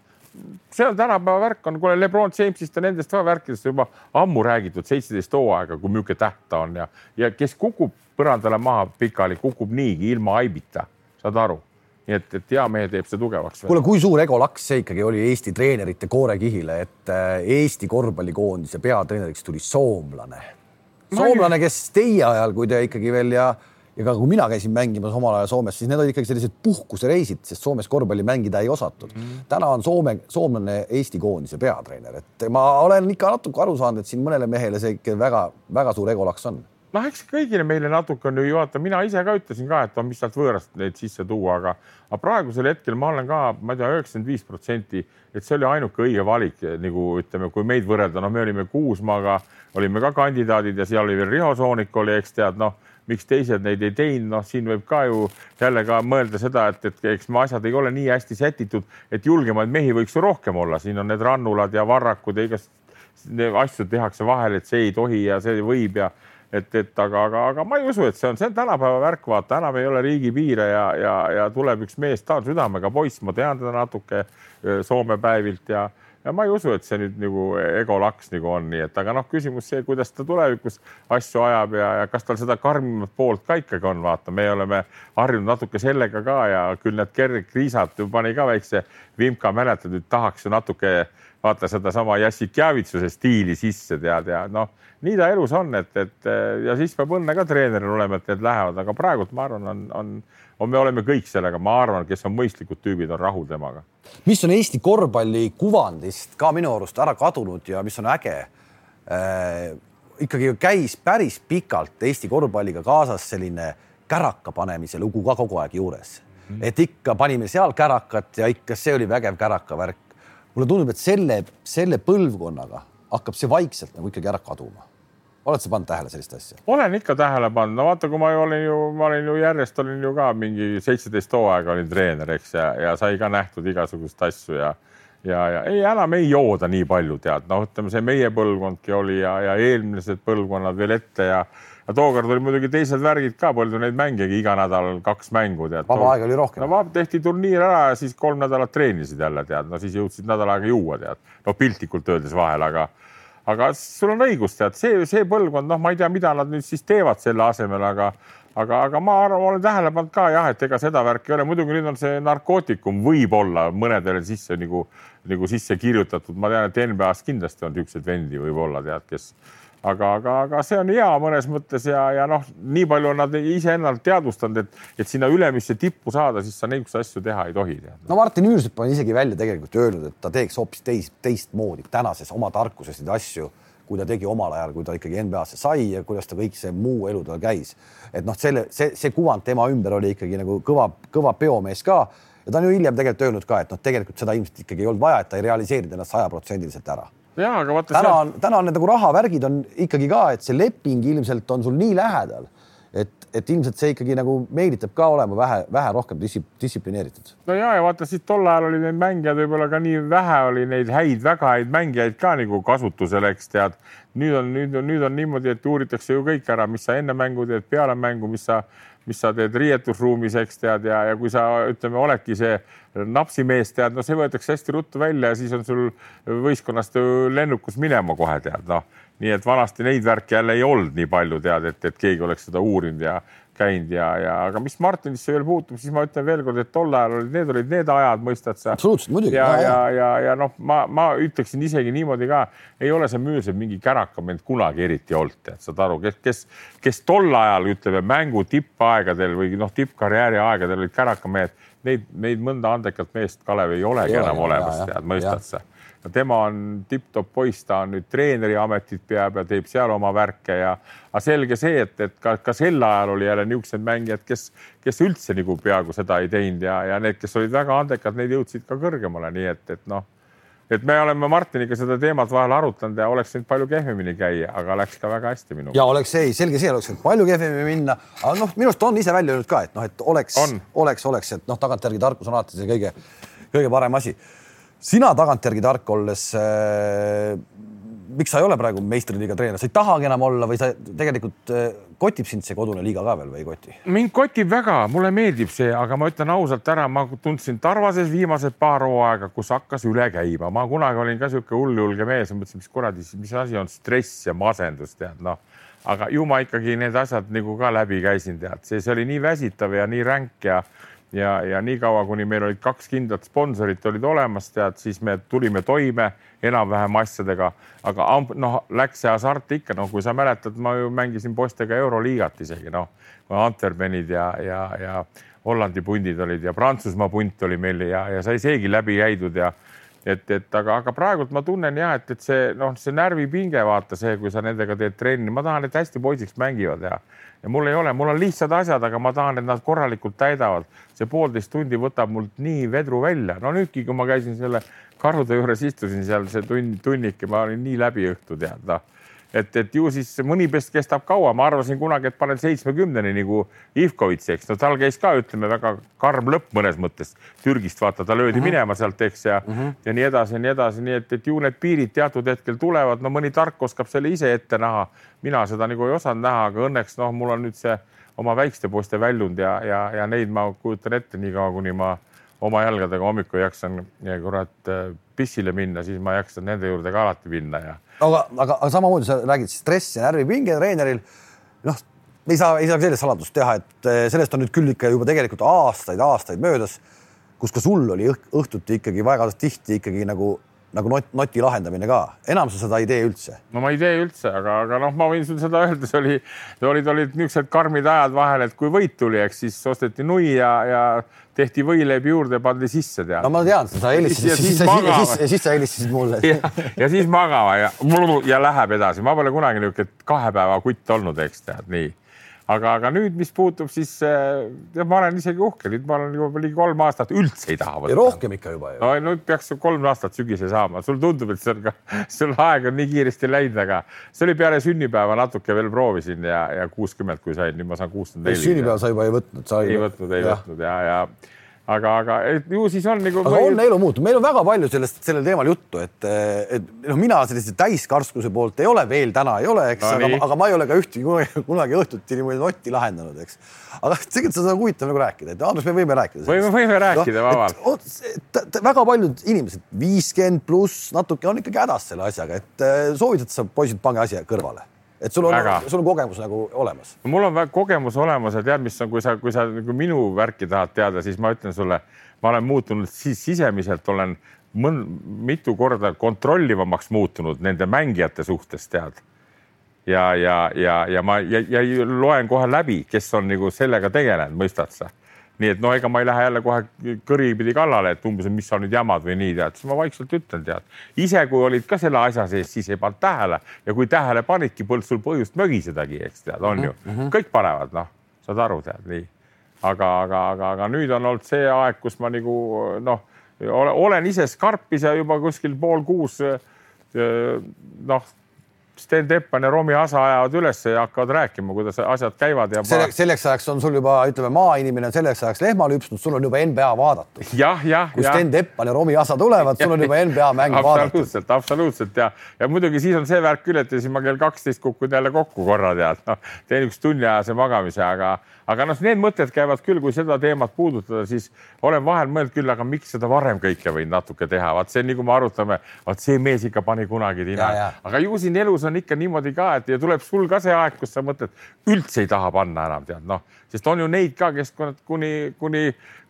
see on tänapäeva värk on, kuule Lebron Jamesist ja nendest värkidest juba ammu räägitud, seitseteist hooaega, kui niisugune täht ta on ja, ja kes kukub põrandale maha pikali, kukub niigi ilma aibita, saad aru nii et, et hea mehe teeb see tugevaks. kuule, kui suur egolaks see ikkagi oli Eesti treenerite koorekihile, et äh, Eesti korvpallikoondise peatreeneriks tuli soomlane. soomlane, kes teie ajal, kui te ikkagi veel ja ja ka kui mina käisin mängimas omal ajal Soomes, siis need olid ikkagi sellised puhkusereisid, sest Soomes korvpalli mängida ei osatud mm. -hmm. täna on Soome, soomlane Eesti koondise peatreener, et ma olen ikka natuke aru saanud, et siin mõnele mehele see ikka väga-väga suur egolaks on noh, eks kõigile meile natuke on ju vaata, mina ise ka ütlesin ka, et on, mis sealt võõrast neid sisse tuua, aga, aga praegusel hetkel ma olen ka, ma ei tea, üheksakümmend viis protsenti, et see oli ainuke õige valik, nagu ütleme, kui meid võrrelda, noh, me olime Kuusmaaga, olime ka kandidaadid ja seal oli veel Riho Soonik oli, eks tead, noh miks teised neid ei teinud, noh, siin võib ka ju jälle ka mõelda seda, et, et eks me asjad ei ole nii hästi sätitud, et julgemaid mehi võiks ju rohkem olla, siin on need rannulad ja varrakud ja igast asju tehakse vahel, et see ei tohi ja see võib ja et, et aga, aga, aga ma ei usu, et see on, see on tänapäeva värk, vaata, enam ei ole riigipiire ja, ja, ja tuleb üks mees, ta on südamega poiss, ma tean teda natuke Soome päevilt ja ja ma ei usu, et see nüüd nagu egolaks nagu on, nii et aga noh, küsimus see, kuidas ta tulevikus asju ajab ja, ja kas tal seda karmimat poolt ka ikkagi on, vaata, me oleme harjunud natuke sellega ka ja küll need ju pani ka väikse vimka, mäletad, nüüd tahaks ju natuke vaata sedasama Jassikjavitsuse stiili sisse tead ja noh, nii ta elus on, et, et ja siis peab õnne ka treeneril olema, et need lähevad, aga praegult ma arvan, on, on on, me oleme kõik sellega, ma arvan, kes on mõistlikud tüübid, on rahul temaga. mis on Eesti korvpalli kuvandist ka minu arust ära kadunud ja mis on äge äh,. ikkagi käis päris pikalt Eesti korvpalliga kaasas selline käraka panemise lugu ka kogu aeg juures mm. -hmm. et ikka panime seal kärakat ja ikka see oli vägev käraka värk. Mulle tundub, et selle, selle põlvkonnaga hakkab see vaikselt nagu ikkagi ära kaduma. Oled sa pannud tähele sellist asja? olen ikka tähele pannud, no vaata, kui ma olin ju, ma olin ju järjest olin ju ka mingi seitseteist hooaega olin treener, eks ja, ja sai ka nähtud igasuguseid asju ja ja, ja ei, enam ei jooda nii palju, tead, noh, ütleme see meie põlvkondki oli ja, ja eelmised põlvkonnad veel ette ja ja tookord oli muidugi teised värgid ka, palju neid mängigi iga nädal kaks mängu, tead. vaba aega oli rohkem. no tehti turniir ära ja siis kolm nädalat treenisid jälle, tead, no siis jõudsid nädal aega juua, tead. no piltlikult öeldes vahel, aga aga sul on õigus, tead, see, see põlvkond, noh, ma ei tea, mida nad nüüd siis teevad selle asemel, aga aga, aga ma arvan, olen tähele pannud ka jah, et ega seda värki ei ole, muidugi nüüd on see narkootikum võib-olla mõnedele sisse nagu, nagu sisse kirjutatud, ma tean, et NBA-s kindlasti on niisuguseid vendi võib-olla tead, kes aga, aga, aga see on hea mõnes mõttes ja, ja noh, nii palju on nad iseennalt teadvustanud, et, et sinna ülemisse tippu saada, siis sa niisuguseid asju teha ei tohi. no Martin Üürsepp on isegi välja tegelikult öelnud, et ta teeks hoopis teist, teistmoodi tänases oma tarkuses neid asju, kui ta tegi omal ajal, kui ta ikkagi NBA-sse sai ja kuidas ta kõik see muu elu tal käis. et noh, selle, see, see kuvand tema ümber oli ikkagi nagu kõva, kõva peomees ka ja ta on ju hiljem tegelikult öelnud ka, et noh, tegelikult seda ilmselt ikkagi ei olnud vaja, et ta ei realiseerinud ennast sajaprotsendiliselt ära ja aga vaata. täna on, täna on need nagu rahavärgid on ikkagi ka, et see leping ilmselt on sul nii lähedal, et, et ilmselt see ikkagi nagu meelitab ka olema vähe, vähe rohkem dissi, distsiplineeritud. no ja, ja vaata siis tol ajal oli neid mängijaid võib-olla ka nii vähe oli neid häid, väga häid mängijaid ka nagu kasutusele, eks tead. nüüd on, nüüd on, nüüd on niimoodi, et uuritakse ju kõik ära, mis sa enne mängu teed, peale mängu, mis sa mis sa teed riietusruumis, eks tead, ja, ja kui sa ütleme, oledki see napsimees, tead, no see võetakse hästi ruttu välja ja siis on sul võistkonnast lennukus minema kohe tead, noh. nii et vanasti neid värke jälle ei olnud nii palju tead, et, et keegi oleks seda uurinud ja käinud ja, ja aga mis Martinisse veel puutub, siis ma ütlen veelkord, et tol ajal olid, need olid need ajad, mõistad sa. absoluutselt, muidugi. ja, ja, ja, ja noh, ma, ma ütleksin isegi niimoodi ka, ei ole see Müüsev mingi kärakament kunagi eriti olnud, tead, saad aru, kes, kes, kes tol ajal ütleme mängu tippaegadel või noh, tippkarjääri aegadel olid kärakamehed, neid, neid mõnda andekat meest, Kalev, ei olegi ei enam ole, olemas, tead, mõistad sa tema on tipp-topp poiss, ta on nüüd treeneri ametit peab ja teeb seal oma värke ja, aga selge see, et, et ka, ka sel ajal oli jälle niisugused mängijad, kes, kes üldse nagu peaaegu seda ei teinud ja, ja need, kes olid väga andekad, need jõudsid ka kõrgemale, nii et, et noh et me oleme Martiniga seda teemat vahel arutanud ja oleks võinud palju kehvemini käia, aga läks ka väga hästi minu. ja oleks ei, selge see, oleks võinud palju kehvemini minna, aga noh, minu arust on ise välja öelnud ka, et noh, et oleks, oleks, oleks, et noh, tagantjärgi tarkus on alati see kõige, kõige parem asi sina tagantjärgi tark olles äh,, miks sa ei ole praegu meistriliiga treener, sa ei tahagi enam olla või sa tegelikult äh, kotib sind see kodune liiga ka veel või ei koti? mind kotib väga, mulle meeldib see, aga ma ütlen ausalt ära, ma tundsin Tarvases viimased paar hooaega, kus hakkas üle käima, ma kunagi olin ka sihuke hulljulge mees, mõtlesin, mis kuradi, mis asi on stress ja masendus, tead noh. Aga ju ma ikkagi need asjad nagu ka läbi käisin, tead, see, see oli nii väsitav ja nii ränk ja ja, ja niikaua, kuni meil olid kaks kindlat sponsorit olid olemas, tead, siis me tulime toime enam-vähem asjadega, aga noh, läks see hasart ikka, noh, kui sa mäletad, ma ju mängisin poistega Euroliigat isegi noh, Antwerpenid ja, ja, ja Hollandi pundid olid ja Prantsusmaa punt oli meil ja, ja sai seegi läbi käidud ja et, et aga, aga praegult ma tunnen ja et, et see noh, see närvipinge, vaata see, kui sa nendega teed trenni, ma tahan, et hästi poisiks mängivad ja ja mul ei ole, mul on lihtsad asjad, aga ma tahan, et nad korralikult täidavad. see poolteist tundi võtab mult nii vedru välja. no nüüdki, kui ma käisin selle karude juures, istusin seal see tund, tunnike, ma olin nii läbi õhtu tead, noh et, et ju siis mõni pest kestab kaua, ma arvasin kunagi, et panen seitsmekümneni nagu Ivkovitš, eks no tal käis ka, ütleme väga karm lõpp mõnes mõttes. Türgist vaata, ta löödi mm -hmm. minema sealt, eks ja mm, -hmm. ja nii edasi ja nii edasi, nii et, et ju need piirid teatud hetkel tulevad, no mõni tark oskab selle ise ette näha. mina seda nagu ei osanud näha, aga õnneks noh, mul on nüüd see oma väikeste poiste väljund ja, ja, ja neid ma kujutan ette niikaua, kuni ma oma jalgadega hommikul jaksan kurat pissile minna, siis ma jaksan nende juurde ka alati minna ja aga, aga, aga samamoodi sa räägid stress ja närvipinge treeneril. noh, ei saa, ei saa sellist saladust teha, et eh, sellest on nüüd küll ikka juba tegelikult aastaid-aastaid möödas, kus ka sul oli õhtuti ikkagi väga tihti ikkagi nagu nagu not, noti lahendamine ka, enam sa seda ei tee üldse? no ma ei tee üldse, aga, aga noh, ma võin sul seda öelda, see oli, olid, olid niisugused karmid ajad vahel, et kui võit tuli, eks siis osteti nui ja, ja tehti võileib juurde, pandi sisse tead. no ma tean, sa helistasid ja siis, siis, siis, siis, siis sa helistasid mulle. ja siis magama ja, ja läheb edasi, ma pole kunagi niisugune kahe päeva kutt olnud, eks tead nii aga, aga nüüd, mis puutub, siis äh, ma olen isegi uhke, nüüd ma olen juba ligi kolm aastat üldse ei taha võtta. ja rohkem ikka juba ju. no nüüd peaks kolm aastat sügisel saama, sul tundub, et see on ka, sul aeg on nii kiiresti läinud, aga see oli peale sünnipäeva natuke veel proovisin ja, ja kuuskümmend, kui sain, nüüd ma saan kuuskümmend neli. sünnipäeva sa juba ei võtnud, sa ei, ei võtnud, ei ja. võtnud ja, ja aga, aga ju siis on nagu. aga on elu muutunud, meil on väga palju sellest, sellel teemal juttu, et, et noh, mina sellise täiskarskuse poolt ei ole veel täna ei ole, eks no,, aga, aga ma ei ole ka ühtegi kunagi, kunagi õhtuti niimoodi notti lahendanud, eks. aga tegelikult seda on huvitav nagu rääkida, et Andrus, me võime rääkida. võime, võime rääkida no, vabalt. väga paljud inimesed, viiskümmend pluss natuke on ikkagi hädas selle asjaga, et soovitad sa poisid, pange asi kõrvale et sul on, sul on kogemus nagu olemas. mul on kogemus olemas ja tead, mis on, kui sa, kui sa nagu minu värki tahad teada, siis ma ütlen sulle, ma olen muutunud siis sisemiselt olen mõn, mitu korda kontrollivamaks muutunud nende mängijate suhtes, tead. ja, ja, ja, ja ma ja, ja loen kohe läbi, kes on nagu sellega tegelenud, mõistad sa nii et no ega ma ei lähe jälle kohe kõripidi kallale, et umbes, mis sa nüüd jamad või nii tead, siis ma vaikselt ütlen, tead. ise, kui olid ka selle asja sees, siis ei pannud tähele ja kui tähele panidki, polnud sul põhjust mögisedagi, eks tead, on ju mm. -hmm. kõik panevad, noh, saad aru, tead nii. aga, aga, aga, aga nüüd on olnud see aeg, kus ma nagu noh, olen ise skarpis ja juba kuskil pool kuus noh Sten Teppan ja Romi Asa ajavad üles ja hakkavad rääkima, kuidas asjad käivad ja. selleks, selleks ajaks on sul juba, ütleme, maainimene on selleks ajaks lehma lüpsnud, sul on juba NBA vaadatud. jah, jah. kui Sten Teppan ja Romi Asa tulevad, sul on juba NBA mäng vaadatud. absoluutselt, ja, ja muidugi siis on see värk küll, et siis ma kell kaksteist kukun jälle kokku korra tead, noh, teen üks tunniajase magamise, aga aga noh, need mõtted käivad küll, kui seda teemat puudutada, siis olen vahel mõelnud küll, aga miks seda varem kõike võinud natuke teha, vaat see, nii kui me arutame, vot see mees ikka pani kunagi tina, aga ju siin elus on ikka niimoodi ka, et ja tuleb sul ka see aeg, kus sa mõtled, üldse ei taha panna enam tead noh, sest on ju neid ka, kes kuni, kuni,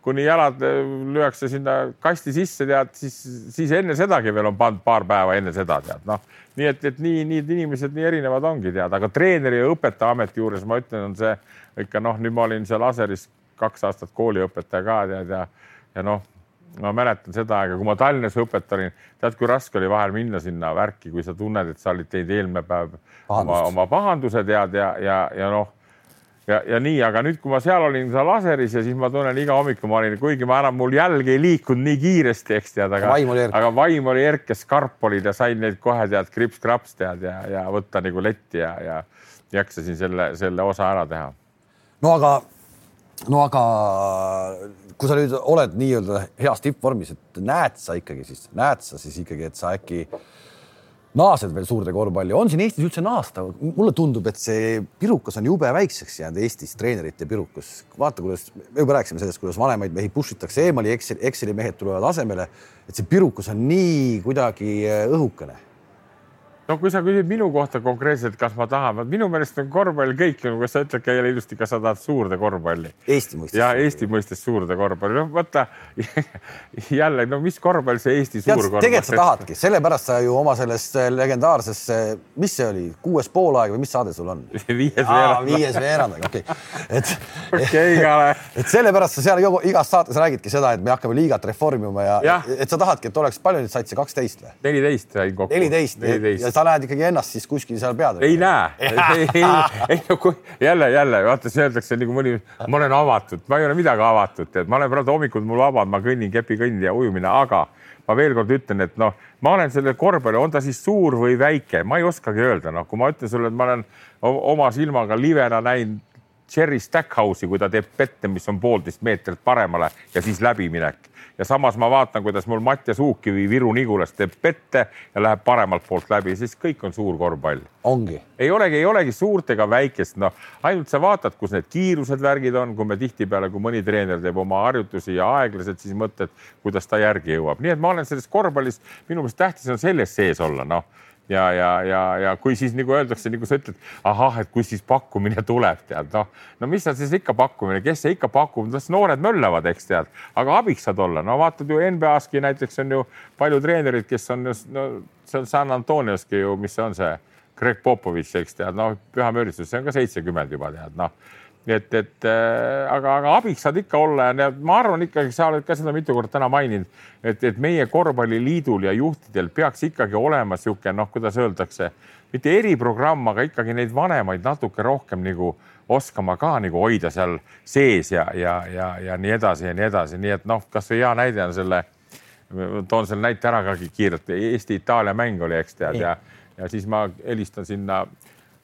kuni jalad äh, lüüakse sinna kasti sisse, tead, siis, siis enne sedagi veel on pannud paar päeva enne seda tead noh, nii et, et nii, nii inimesed nii erinevad ongi tead, aga treeneri ja õpetaja ameti juures ma ütlen, on see ikka noh, nüüd ma olin seal Aseris kaks aastat kooliõpetaja ka tead ja, ja noh, ma mäletan seda aega, kui ma Tallinnas õpetasin, tead, kui raske oli vahel minna sinna värki, kui sa tunned, et sa olid teinud eelmine päev Pahandust. oma, oma pahanduse tead ja, ja, ja noh ja, ja nii, aga nüüd, kui ma seal olin seal laseris ja siis ma tunnen iga hommiku ma olin, kuigi ma enam, mul jalg ei liikunud nii kiiresti, eks tead, aga vaim oli aga vaim oli erk ja skarp olid ja sain neid kohe tead krips-kraps tead ja, ja võtta nagu letti ja, ja jaksasin selle, selle osa ära teha no aga, no aga kui sa nüüd oled nii-öelda heas tippvormis, et näed sa ikkagi siis, näed sa siis ikkagi, et sa äkki naased veel suurde korvpalli, on siin Eestis üldse naasta? mulle tundub, et see pirukas on jube väikseks jäänud Eestis, treenerite pirukas. vaata, kuidas, me juba rääkisime sellest, kuidas vanemaid mehi push itakse eemale, Exceli, Exceli mehed tulevad asemele, et see pirukas on nii kuidagi õhukene no kui sa küsid minu kohta konkreetselt, kas ma tahan, minu meelest on korvpall kõik, kas sa ütled ka jälle ilusti, kas sa tahad suurde korvpalli. Eesti mõistes. ja Eesti mõistes suurde korvpalli, noh vaata jälle, no mis korvpall see Eesti suur korvpall. tegelikult sa tahadki, sellepärast sa ju oma selles legendaarses, mis see oli, kuues poolaeg või mis saade sul on viies veerand. viies veerand, okei okay., et okay, Kale. et sellepärast sa seal igas saates räägidki seda, et me hakkame liigat reformima ja, ja. et sa tahadki, et oleks palju neid satse, kaksteist või? neliteist sain kokku. neliteist sa näed ikkagi ennast siis kuskil seal peal. ei näe, ei, ei, ei no kui jälle, jälle vaata, see öeldakse nagu mõni, ma olen avatud, ma ei ole midagi avatud, tead, ma olen praegu hommikul mul vabad, ma kõnnin kepikõnd ja ujumine, aga ma veel kord ütlen, et noh, ma olen selle korvpalli, on ta siis suur või väike, ma ei oskagi öelda, noh, kui ma ütlen sulle, et ma olen oma silmaga livena näinud Cherry Stackhouse'i, kui ta teeb pette, mis on poolteist meetrit paremale ja siis läbiminek ja samas ma vaatan, kuidas mul Mattias Uukkivi Viru Nigulast teeb pette ja läheb paremalt poolt läbi, siis kõik on suur korvpall. ongi. ei olegi, ei olegi suurt ega väikest, noh, ainult sa vaatad, kus need kiirused, värgid on, kui me tihtipeale, kui mõni treener teeb oma harjutusi ja aeglaselt, siis mõtled, kuidas ta järgi jõuab, nii et ma olen selles korvpallis, minu meelest tähtis on selles sees olla, noh ja, ja, ja, ja kui siis nagu öeldakse, nagu sa ütled, ahah, et kui siis pakkumine tuleb, tead noh, no mis seal siis ikka pakkumine, kes see ikka pakub, las noored möllavad, eks tead, aga abiks saad olla, no vaatad ju NBA-ski näiteks on ju palju treenerid, kes on no seal San Antonioski ju, mis see on see, Greg Popovitš, eks tead, noh, püha müristus, see on ka seitsekümmend juba tead, noh nii et, et äh, aga, aga abiks saad ikka olla ja ma arvan ikkagi, sa oled ka seda mitu korda täna maininud, et, et meie korvpalliliidul ja juhtidel peaks ikkagi olema niisugune noh, kuidas öeldakse, mitte eriprogramm, aga ikkagi neid vanemaid natuke rohkem nagu oskama ka nagu hoida seal sees ja, ja, ja, ja nii edasi ja nii edasi, nii et noh, kasvõi hea näide on selle, toon selle näite ära ka kiirelt, Eesti-Itaalia mäng oli, eks tead, ja, ja siis ma helistan sinna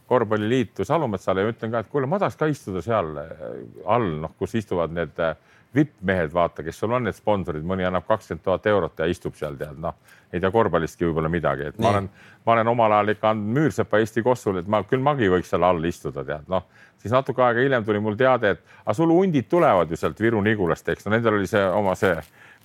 korvpalliliitu Salumetsale ja ütlen ka, et kuule, ma tahaks ka istuda seal äh, all, noh, kus istuvad need äh, vippmehed, vaata, kes sul on need sponsorid, mõni annab kakskümmend tuhat eurot ja istub seal, tead, noh, ei tea korvpallistki võib-olla midagi, et Nii. ma olen, ma olen omal ajal ikka andnud Müürsepa Eesti Kossule, et ma küll magi võiks seal all istuda, tead, noh, siis natuke aega hiljem tuli mul teade, et aga sul hundid tulevad ju sealt Viru-Nigulast, eks no nendel oli see oma see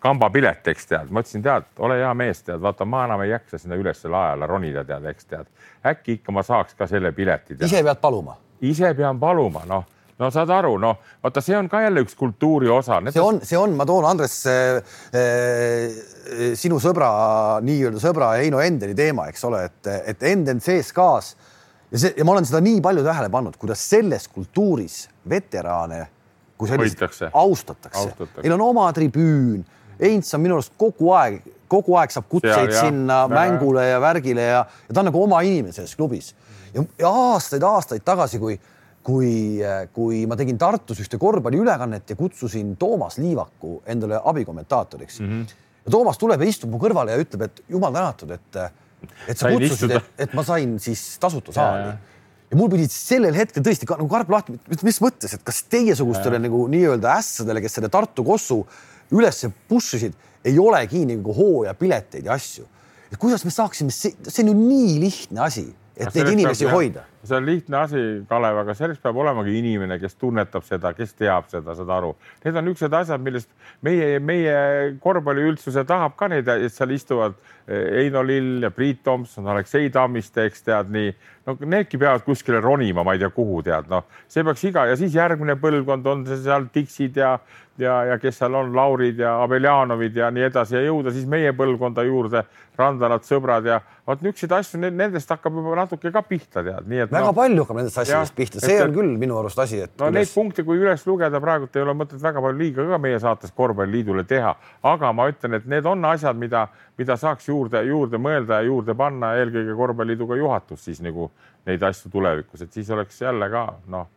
kambapilet, eks tead, ma ütlesin, tead, ole hea mees, tead, vaata, ma enam ei jaksa sinna üles lae alla ronida, tead, eks tead, äkki ikka ma saaks ka selle pileti. ise pead paluma? ise pean paluma, noh no saad aru, noh, vaata, see on ka jälle üks kultuuri osa. see on, see on, ma toon, Andres äh,, äh, sinu sõbra, nii-öelda sõbra Heino Endeni teema, eks ole, et, et Enden CSKA-s ja see ja ma olen seda nii palju tähele pannud, kuidas selles kultuuris veterane kui sellist austatakse, austatakse., neil on oma tribüün. Heinz on minu arust kogu aeg, kogu aeg saab kutseid Seal, sinna ja, mängule ja värgile ja, ja ta on nagu oma inimene selles klubis. ja, ja aastaid-aastaid tagasi, kui, kui, kui ma tegin Tartus ühte korvpalliülekannet ja kutsusin Toomas Liivaku endale abikommentaatoriks mm. -hmm. ja Toomas tuleb ja istub mu kõrvale ja ütleb, et jumal tänatud, et et sa Sain kutsusid, et, et ma sain siis tasuta Ja, saali ja. ja mul pidid sellel hetkel tõesti ka, nagu karp lahti, mis mõttes, et kas teiesugustele nagu nii-öelda ässadele, kes selle Tartu Kossu üles push isid, ei olegi nagu hooajapileteid ja asju. kuidas me saaksime, see on ju nii lihtne asi, et neid inimesi hoida. See on lihtne asi, Kalev, aga selleks peab olemagi inimene, kes tunnetab seda, kes teab seda, saad aru. Need on niisugused asjad, millest meie, meie korvpalliüldsuse tahab ka neid, et seal istuvad eh, Eino Lill ja Priit Tomson, Aleksei Tammiste, eks tead nii. no needki peavad kuskile ronima, ma ei tea, kuhu tead, noh, see peaks iga ja siis järgmine põlvkond on seal Dixid ja ja, ja kes seal on, Laurid ja Abeljaanovid ja nii edasi ja jõuda siis meie põlvkonda juurde, Randalad, sõbrad ja vot niisuguseid asju, nendest hakkab juba natuke ka pihta tead, nii et. Väga no, palju hakkab nendest asjadest pihta, see et, on küll minu arust asi, et. no kuidas... neid punkte, kui üles lugeda, praegult ei ole mõtet väga palju liiga ka meie saates Korvpalliliidule teha, aga ma ütlen, et need on asjad, mida, mida saaks juurde, juurde mõelda ja juurde panna, eelkõige Korvpalliliidu ka juhatus siis nagu neid asju tulevikus, et siis oleks jälle ka noh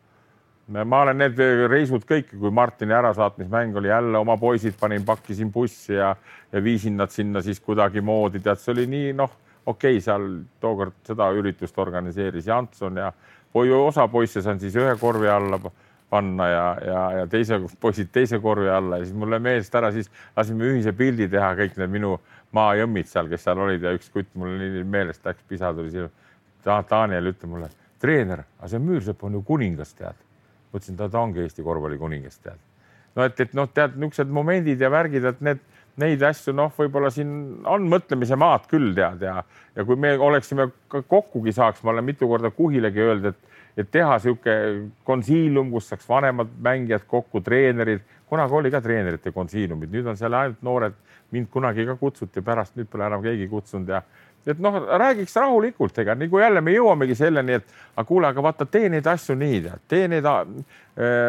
ma olen need reisud kõik, kui Martini ärasaatmismäng oli jälle oma poisid panin, pakkisin bussi ja, ja viisin nad sinna siis kuidagimoodi, tead, see oli nii noh, okei okay,, seal tookord seda üritust organiseeris Janson ja osa poisse saan siis ühe korvi alla panna ja, ja, ja teise poisid teise korvi alla ja siis mulle meelest ära, siis lasime ühise pildi teha, kõik need minu maajõmmid seal, kes seal olid ja üks kutt mul nii meelest läks, pisa tuli siia. Daniel ütleb mulle, treener, aga see Müürsepp on ju kuningas, tead ma ütlesin, ta, ta ongi Eesti korvpalli kuningas, tead. no et, et noh, tead niisugused momendid ja värgid, et need, neid asju, noh, võib-olla siin on mõtlemise maad küll tead ja, ja kui me oleksime kokkugi saaks, ma olen mitu korda Kuhilegi öelnud, et, et teha niisugune konsiilium, kus saaks vanemad mängijad kokku, treenerid, kunagi oli ka treenerite konsiiliumid, nüüd on seal ainult noored, mind kunagi ka kutsuti, pärast nüüd pole enam keegi kutsunud ja et noh, räägiks rahulikult, ega nagu jälle me jõuamegi selleni, et aga kuule, aga vaata, tee neid asju nii, tee neid äh,,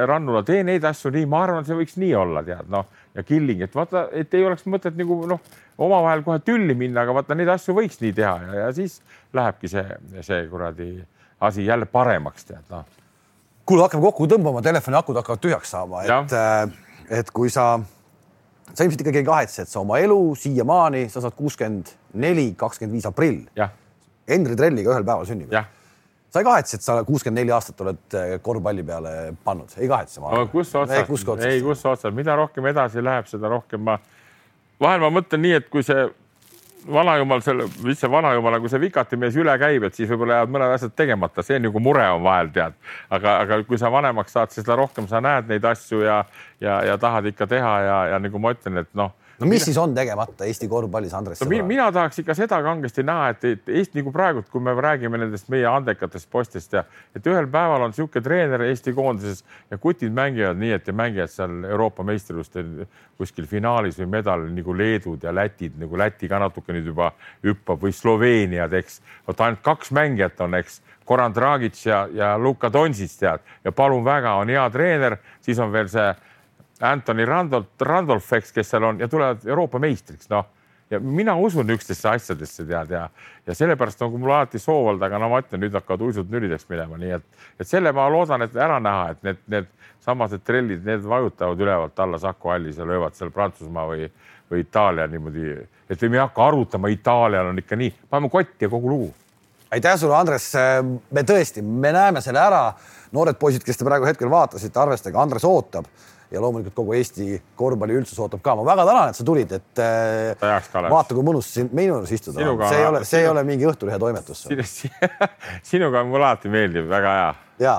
Rannula, tee neid asju nii, ma arvan, see võiks nii olla, tead, noh ja Killing, et vaata, et ei oleks mõtet nagu noh, omavahel kohe tülli minna, aga vaata neid asju võiks nii teha ja, ja siis lähebki see, see kuradi asi jälle paremaks, tead noh. kuule, hakkame kokku tõmbama, telefoni akud hakkavad tühjaks saama, et, äh, et kui sa sa ilmselt ikkagi ei kahetse, et sa oma elu siiamaani, sa saad kuuskümmend neli, kakskümmend viis aprill. Henri Trelliga ühel päeval sünnib. Sa ei kahetse, et sa kuuskümmend neli aastat oled äh, korvpalli peale pannud, ei kahetse? No, kus otsast, ei kus otsast, mida rohkem edasi läheb, seda rohkem ma, vahel ma mõtlen nii, et kui see vanajumal selle, mis see vanajumala, kui see vikatimees üle käib, et siis võib-olla jäävad mõned asjad tegemata, see nagu mure on vahel tead. aga, aga kui sa vanemaks saad, siis seda rohkem sa näed neid asju ja, ja, ja tahad ikka teha ja, ja nagu ma ütlen, et noh no mis mina... siis on tegemata Eesti korvpallis, Andres no,? Mina, mina tahaks ikka seda kangesti näha, et, et Eesti nagu praegult, kui me räägime nendest meie andekatest postist ja et ühel päeval on niisugune treener Eesti koondises ja kutid mängivad nii, et mängivad seal Euroopa meistrivõistlustel kuskil finaalis või medalil nagu Leedud ja Lätid, nagu Läti ka natuke nüüd juba hüppab või Sloveeniad, eks. vot ainult kaks mängijat on, eks Goran Dragic ja, ja Luka Doncic tead ja palun väga, on hea treener, siis on veel see Anthony Randolph, Randolph, eks, kes seal on ja tulevad Euroopa meistriks, noh. ja mina usun üksteise asjadesse tead ja, ja sellepärast nagu mul alati soov olnud, aga no ma ütlen, nüüd hakkavad uisud nürideks minema, nii et, et selle ma loodan, et ära näha, et need, need samased trellid, need vajutavad ülevalt alla Saku hallis ja löövad seal Prantsusmaa või, või Itaalia niimoodi, et me ei hakka arutama, Itaalial on ikka nii, paneme kotti ja kogu lugu aitäh sulle, Andres. me tõesti, me näeme selle ära. noored poisid, kes te praegu hetkel vaatasite, arvestage, Andres ootab ja loomulikult kogu Eesti korvpalli üldsus ootab ka. ma väga tänan, et sa tulid, et äh, vaata, kui mõnus siin meie juures istuda Sinuga, on. see ei ole, see ei ole mingi Õhtulehe toimetus. sinuga mulle alati meeldib, väga hea. ja,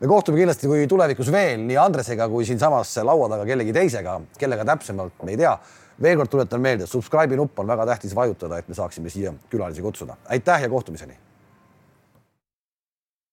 me kohtume kindlasti, kui tulevikus veel nii Andresega kui siinsamas laua taga kellegi teisega, kellega täpsemalt me ei tea. veel kord tuletan meelde, subscribe'i nupp on väga tähtis vajutada, et me saaksime siia külalisi kutsuda. aitäh ja kohtumiseni